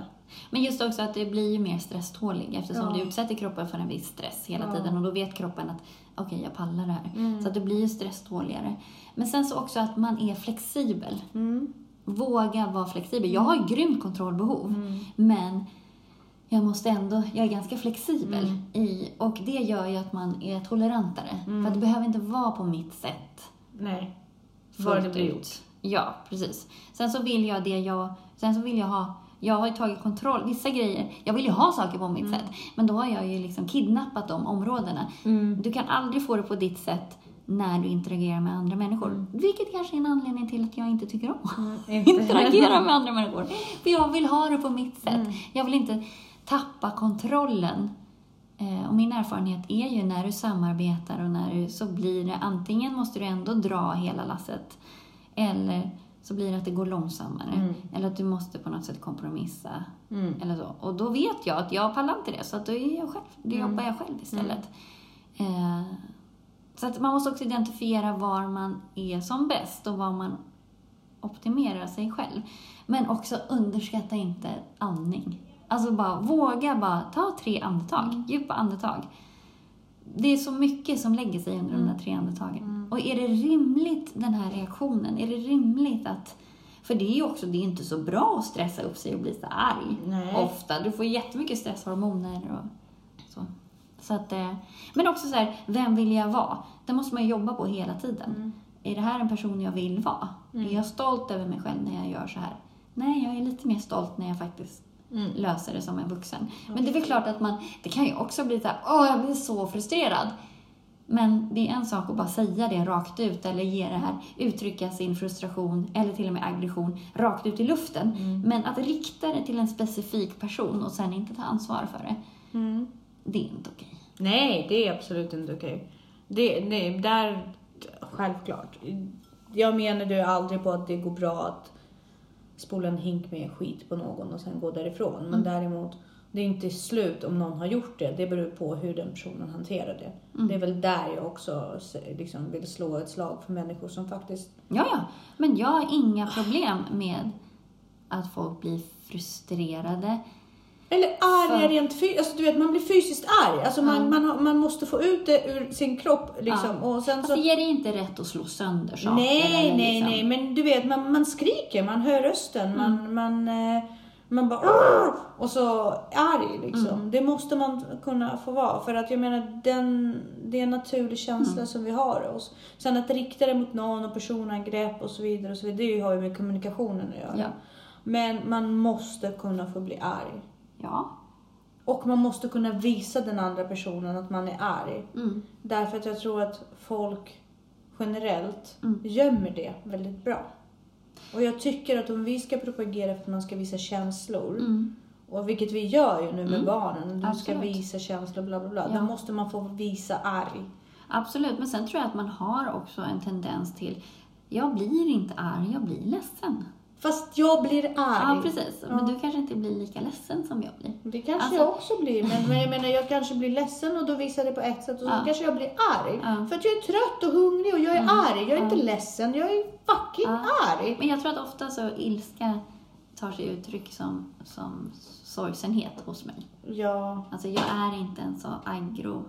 Men just också att det blir ju mer stresstålig eftersom Ja. du utsätter kroppen för en viss stress hela Ja. tiden och då vet kroppen att okej, jag pallar det här. Mm. Så att det blir ju stresståligare. Men sen så också att man är flexibel. Våga vara flexibel. Jag har grymt kontrollbehov, men jag måste ändå, jag är ganska flexibel i, och det gör ju att man är tolerantare. För att det behöver inte vara på mitt sätt. Nej. Vad det blir gjort. Ja, precis. Sen så vill jag det jag... Sen så vill jag ha... Jag har ju tagit kontroll, vissa grejer. Jag vill ju ha saker på mitt sätt. Men då har jag ju liksom kidnappat de områdena. Du kan aldrig få det på ditt sätt när du interagerar med andra människor. Vilket kanske är en anledning till att jag inte tycker om att interagera med andra människor. För jag vill ha det på mitt sätt. Jag vill inte tappa kontrollen. Eh, och min erfarenhet är ju när du samarbetar och när du, så blir det antingen måste du ändå dra hela lasset eller så blir det att det går långsammare. Mm. Eller att du måste på något sätt kompromissa. Mm. Eller så. Och då vet jag att jag pallar inte det, så att då, är jag själv, då Mm. jobbar jag själv istället. Eh, så att man måste också identifiera var man är som bäst och var man optimerar sig själv. Men också underskatta inte andning. Alltså bara våga bara ta tre andetag, djupa andetag. Det är så mycket som lägger sig under de där tre andetagen. Och är det rimligt, den här reaktionen? Är det rimligt att... För det är ju också, det är inte så bra att stressa upp sig och bli så arg. Nej. Ofta. Du får jättemycket stresshormoner och så. så att, eh, men också så här, vem vill jag vara? Det måste man ju jobba på hela tiden. Är det här en person jag vill vara? Är jag stolt över mig själv när jag gör så här? Nej, jag är lite mer stolt när jag faktiskt Mm. löser det som en vuxen. Men det är väl klart att man, det kan ju också bli så här, åh jag blir så frustrerad. Men det är en sak att bara säga det rakt ut eller ge det här, uttrycka sin frustration eller till och med aggression rakt ut i luften. Men att rikta det till en specifik person och sen inte ta ansvar för det, Mm. det är inte okej. Nej, det är absolut inte okej. Det, det, där, självklart. Jag menar ju aldrig på att det går bra att spola en hink med skit på någon och sen gå därifrån. Men däremot, det är inte slut om någon har gjort det. Det beror på hur den personen hanterar det. Det är väl där jag också liksom, vill slå ett slag för människor som faktiskt... Ja, ja. Men jag har inga problem med att folk blir frustrerade. Eller arga För- rent fysiskt. Alltså, du vet, man blir fysiskt arg. Alltså, man, man, har, man måste få ut det ur sin kropp. Liksom. Och sen så... det ger dig inte rätt att slå sönder saker. Nej, eller nej, liksom- nej, men du vet, man, man skriker, man hör rösten, man, man, eh, man bara "Arr!" och så arg liksom. Det måste man kunna få vara för att jag menar, den, det är en naturlig känsla som vi har oss. Sen att rikta det mot någon och personangrepp och så vidare, och så vidare det har ju med kommunikationen att göra. Ja. Men man måste kunna få bli arg. Ja. Och man måste kunna visa den andra personen att man är arg. Mm. Därför att jag tror att folk generellt Mm. gömmer det väldigt bra. Och jag tycker att om vi ska propagera för att man ska visa känslor, Mm. och vilket vi gör ju nu med Mm. barnen, du ska Absolut. visa känslor bla bla bla, Ja. då måste man få visa arg. Absolut, men sen tror jag att man har också en tendens till, jag blir inte arg, jag blir ledsen. Fast jag blir arg. Ja, precis. Men Ja. du kanske inte blir lika ledsen som jag blir. Det kanske Alltså- jag också blir, men, men jag menar jag kanske blir ledsen och då visar det på ett sätt och så Ja. kanske jag blir arg. Ja. För att jag är trött och hungrig och jag är Mm. arg. Jag är inte ledsen, jag är fucking arg. Men jag tror att ofta så ilska tar sig uttryck som, som sorgsenhet hos mig. Ja. Alltså jag är inte en så aggro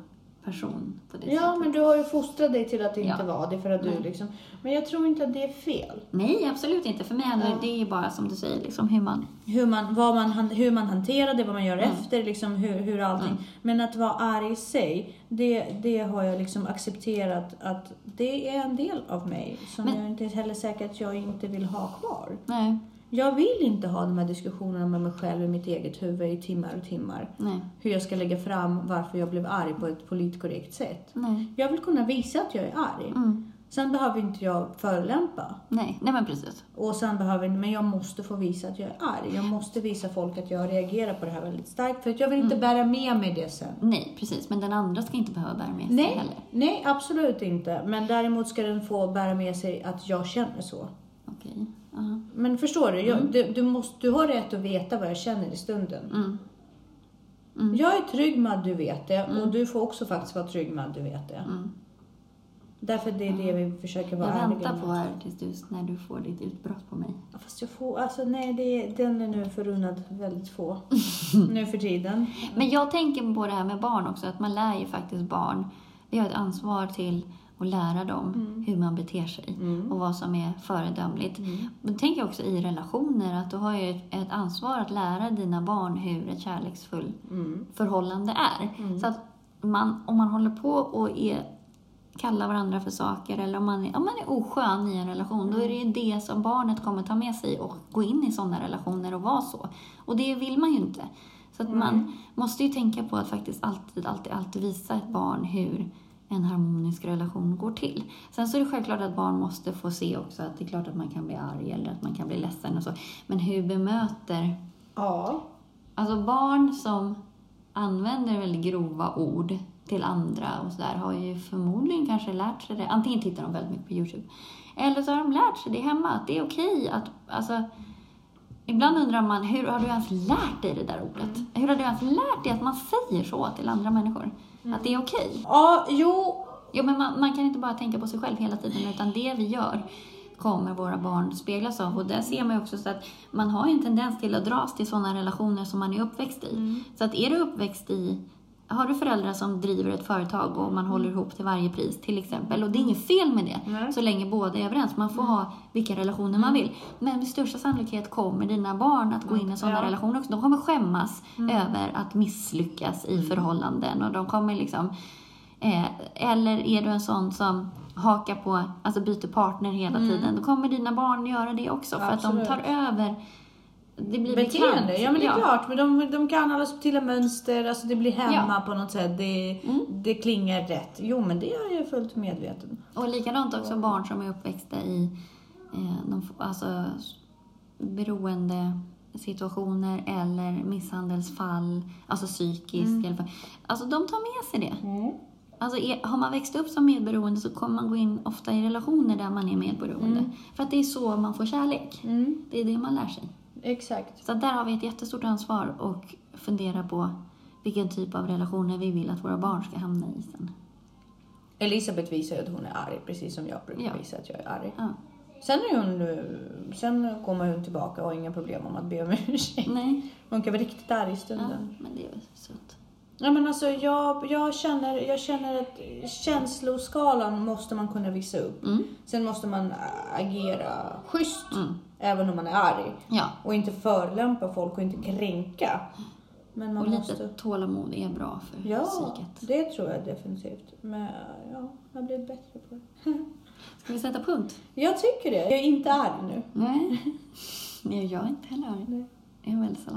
person på det Ja, sättet. men du har ju fostrat dig till att det inte Ja. var det för att du Nej. liksom... Men jag tror inte att det är fel. Nej, absolut inte. För mig handlar Ja. det är bara som du säger, liksom hur man... Hur man, vad man, hur man hanterar det, vad man gör Mm. efter, liksom hur, hur allting. Mm. Men att vara arg i sig, det, det har jag liksom accepterat att det är en del av mig. Som Men- jag inte är heller säker att jag inte vill ha kvar. Nej, Jag vill inte ha de här diskussionerna med mig själv i mitt eget huvud i timmar och timmar. nej, Hur jag ska lägga fram varför jag blev arg på ett politkorrekt sätt. nej. Jag vill kunna visa att jag är arg. Mm. Sen behöver inte jag förolämpa. Nej, nej men precis. Och sen behöver, men jag måste få visa att jag är arg. Jag måste visa folk att jag reagerar på det här väldigt starkt. För att jag vill inte bära med mig det sen. Nej, precis. Men den andra ska inte behöva bära med sig Nej, heller. nej, absolut inte. Men däremot ska den få bära med sig att jag känner så. Okej. Ja. Men förstår du? Jag, du, du, måste, du har rätt att veta vad jag känner i stunden. Mm. Mm. Jag är trygg med att du vet det och du får också faktiskt vara trygg med att du vet det. Mm. Därför det är det vi försöker vara Jag väntar på här tills du, när du får ditt utbrott på mig. Ja, Fast jag får, alltså nej, det, den är nu förunnad väldigt få nu för tiden. Men jag tänker på det här med barn också, att man lär ju faktiskt barn. Vi har ett ansvar till att lära dem hur man beter sig Mm. och vad som är föredömligt. Mm. Men jag också i relationer, att du har ju ett, ansvar att lära dina barn hur ett kärleksfullt Mm. förhållande är. Mm. Så att man, om man håller på och är, kallar varandra för saker eller om man, är, om man är oskön i en relation, då är det ju det som barnet kommer ta med sig och gå in i sådana relationer och vara så. Och det vill man ju inte. Så att man måste ju tänka på att faktiskt alltid, alltid, alltid visa ett barn hur en harmonisk relation går till. Sen så är det självklart att barn måste få se också att det är klart att man kan bli arg eller att man kan bli ledsen och så. Men hur bemöter Ja. Alltså barn som använder väldigt grova ord till andra och sådär har ju förmodligen kanske lärt sig det. Antingen tittar de väldigt mycket på Youtube Eller så har de lärt sig det hemma, att det är okej att, alltså, Ibland undrar man, hur har du ens lärt dig det där ordet? Mm. Hur har du ens lärt dig att man säger så till andra människor? Att det är okej? Ja, jo. Jo, men man, man kan inte bara tänka på sig själv hela tiden, utan det vi gör kommer våra barn speglas av. Och där ser man ju också så att man har ju en tendens till att dras till sådana relationer som man är uppväxt i. Mm. Så att är du uppväxt i har du föräldrar som driver ett företag och man håller ihop till varje pris till exempel, och det är inget fel med det, Nej. så länge båda är överens. Man får ha vilka relationer man vill. Men med största sannolikhet kommer dina barn att gå in i sådana Ja. relationer också. De kommer skämmas över att misslyckas i förhållanden och de kommer liksom Eh, eller är du en sån som hakar på, alltså byter partner hela tiden, då kommer dina barn göra det också för att de Absolut. tar över. Det blir Beteende, bekant. ja men det är klart. Men de, de kan alla subtila mönster, alltså det blir hemma Ja. på något sätt. Det, Mm. det klingar rätt. Jo men det är jag fullt medveten. Och likadant också barn som är uppväxta i eh, f- alltså, beroende situationer eller misshandelsfall, alltså psykiskt i alla fall. Alltså de tar med sig det. Alltså är, har man växt upp som medberoende så kommer man gå in ofta i relationer där man är medberoende. För att det är så man får kärlek. Det är det man lär sig. Exakt. Så där har vi ett jättestort ansvar och fundera på vilken typ av relationer vi vill att våra barn ska hamna i sen. Elisabeth visar ju att hon är arg, precis som jag brukar Ja. visa att jag är arg. Ja. Sen, är hon, sen kommer hon tillbaka och har inga problem om att be om ursäkt. Nej. Hon kan vara riktigt arg i Ja, stunden. men det är väl sött. Ja, men alltså, jag, jag, känner, jag känner att känsloskalan måste man kunna visa upp. Mm. Sen måste man agera schysst, Mm. Även om man är arg. Ja, Och inte förelämpa folk och inte kränka. Men man och lite måste... tålamod är bra för Ja, psyket. det tror jag definitivt. Men ja, jag har blivit bättre på det. Ska vi sätta punkt? Jag tycker det. Jag är inte arg nu. Nej. Nej, jag är inte heller arg. Nej.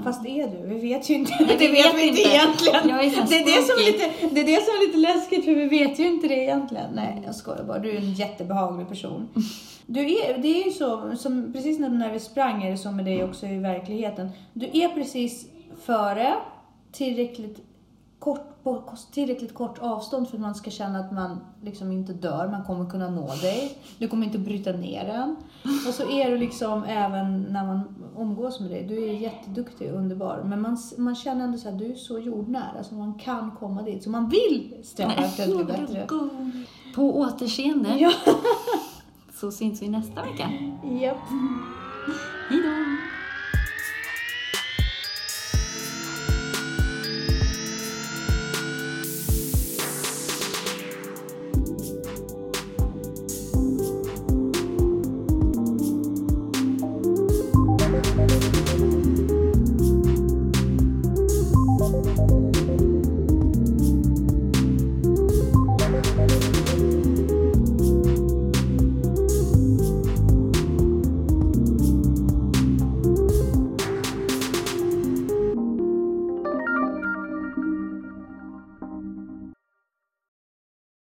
Fast är du? Vi vet ju inte. vi det vet vet vi inte egentligen. Är det, är det, som är lite, det är det som är lite läskigt för vi vet ju inte det egentligen. Nej, jag skojar bara. Du är en jättebehaglig person. Du är, det är ju så, som, precis när, vi sprang är det så med dig också i verkligheten. Du är precis före, tillräckligt kort, på tillräckligt kort avstånd för att man ska känna att man liksom inte dör. Man kommer kunna nå dig. Du kommer inte bryta ner den. Och så är du liksom även när man umgås med dig. Du är jätteduktig och underbar. Men man, man känner ändå så att du är så jordnära. Så man kan komma dit. Så man vill sträva efter att bli bättre. På återseende Ja. så syns vi nästa vecka. Japp. Hej då!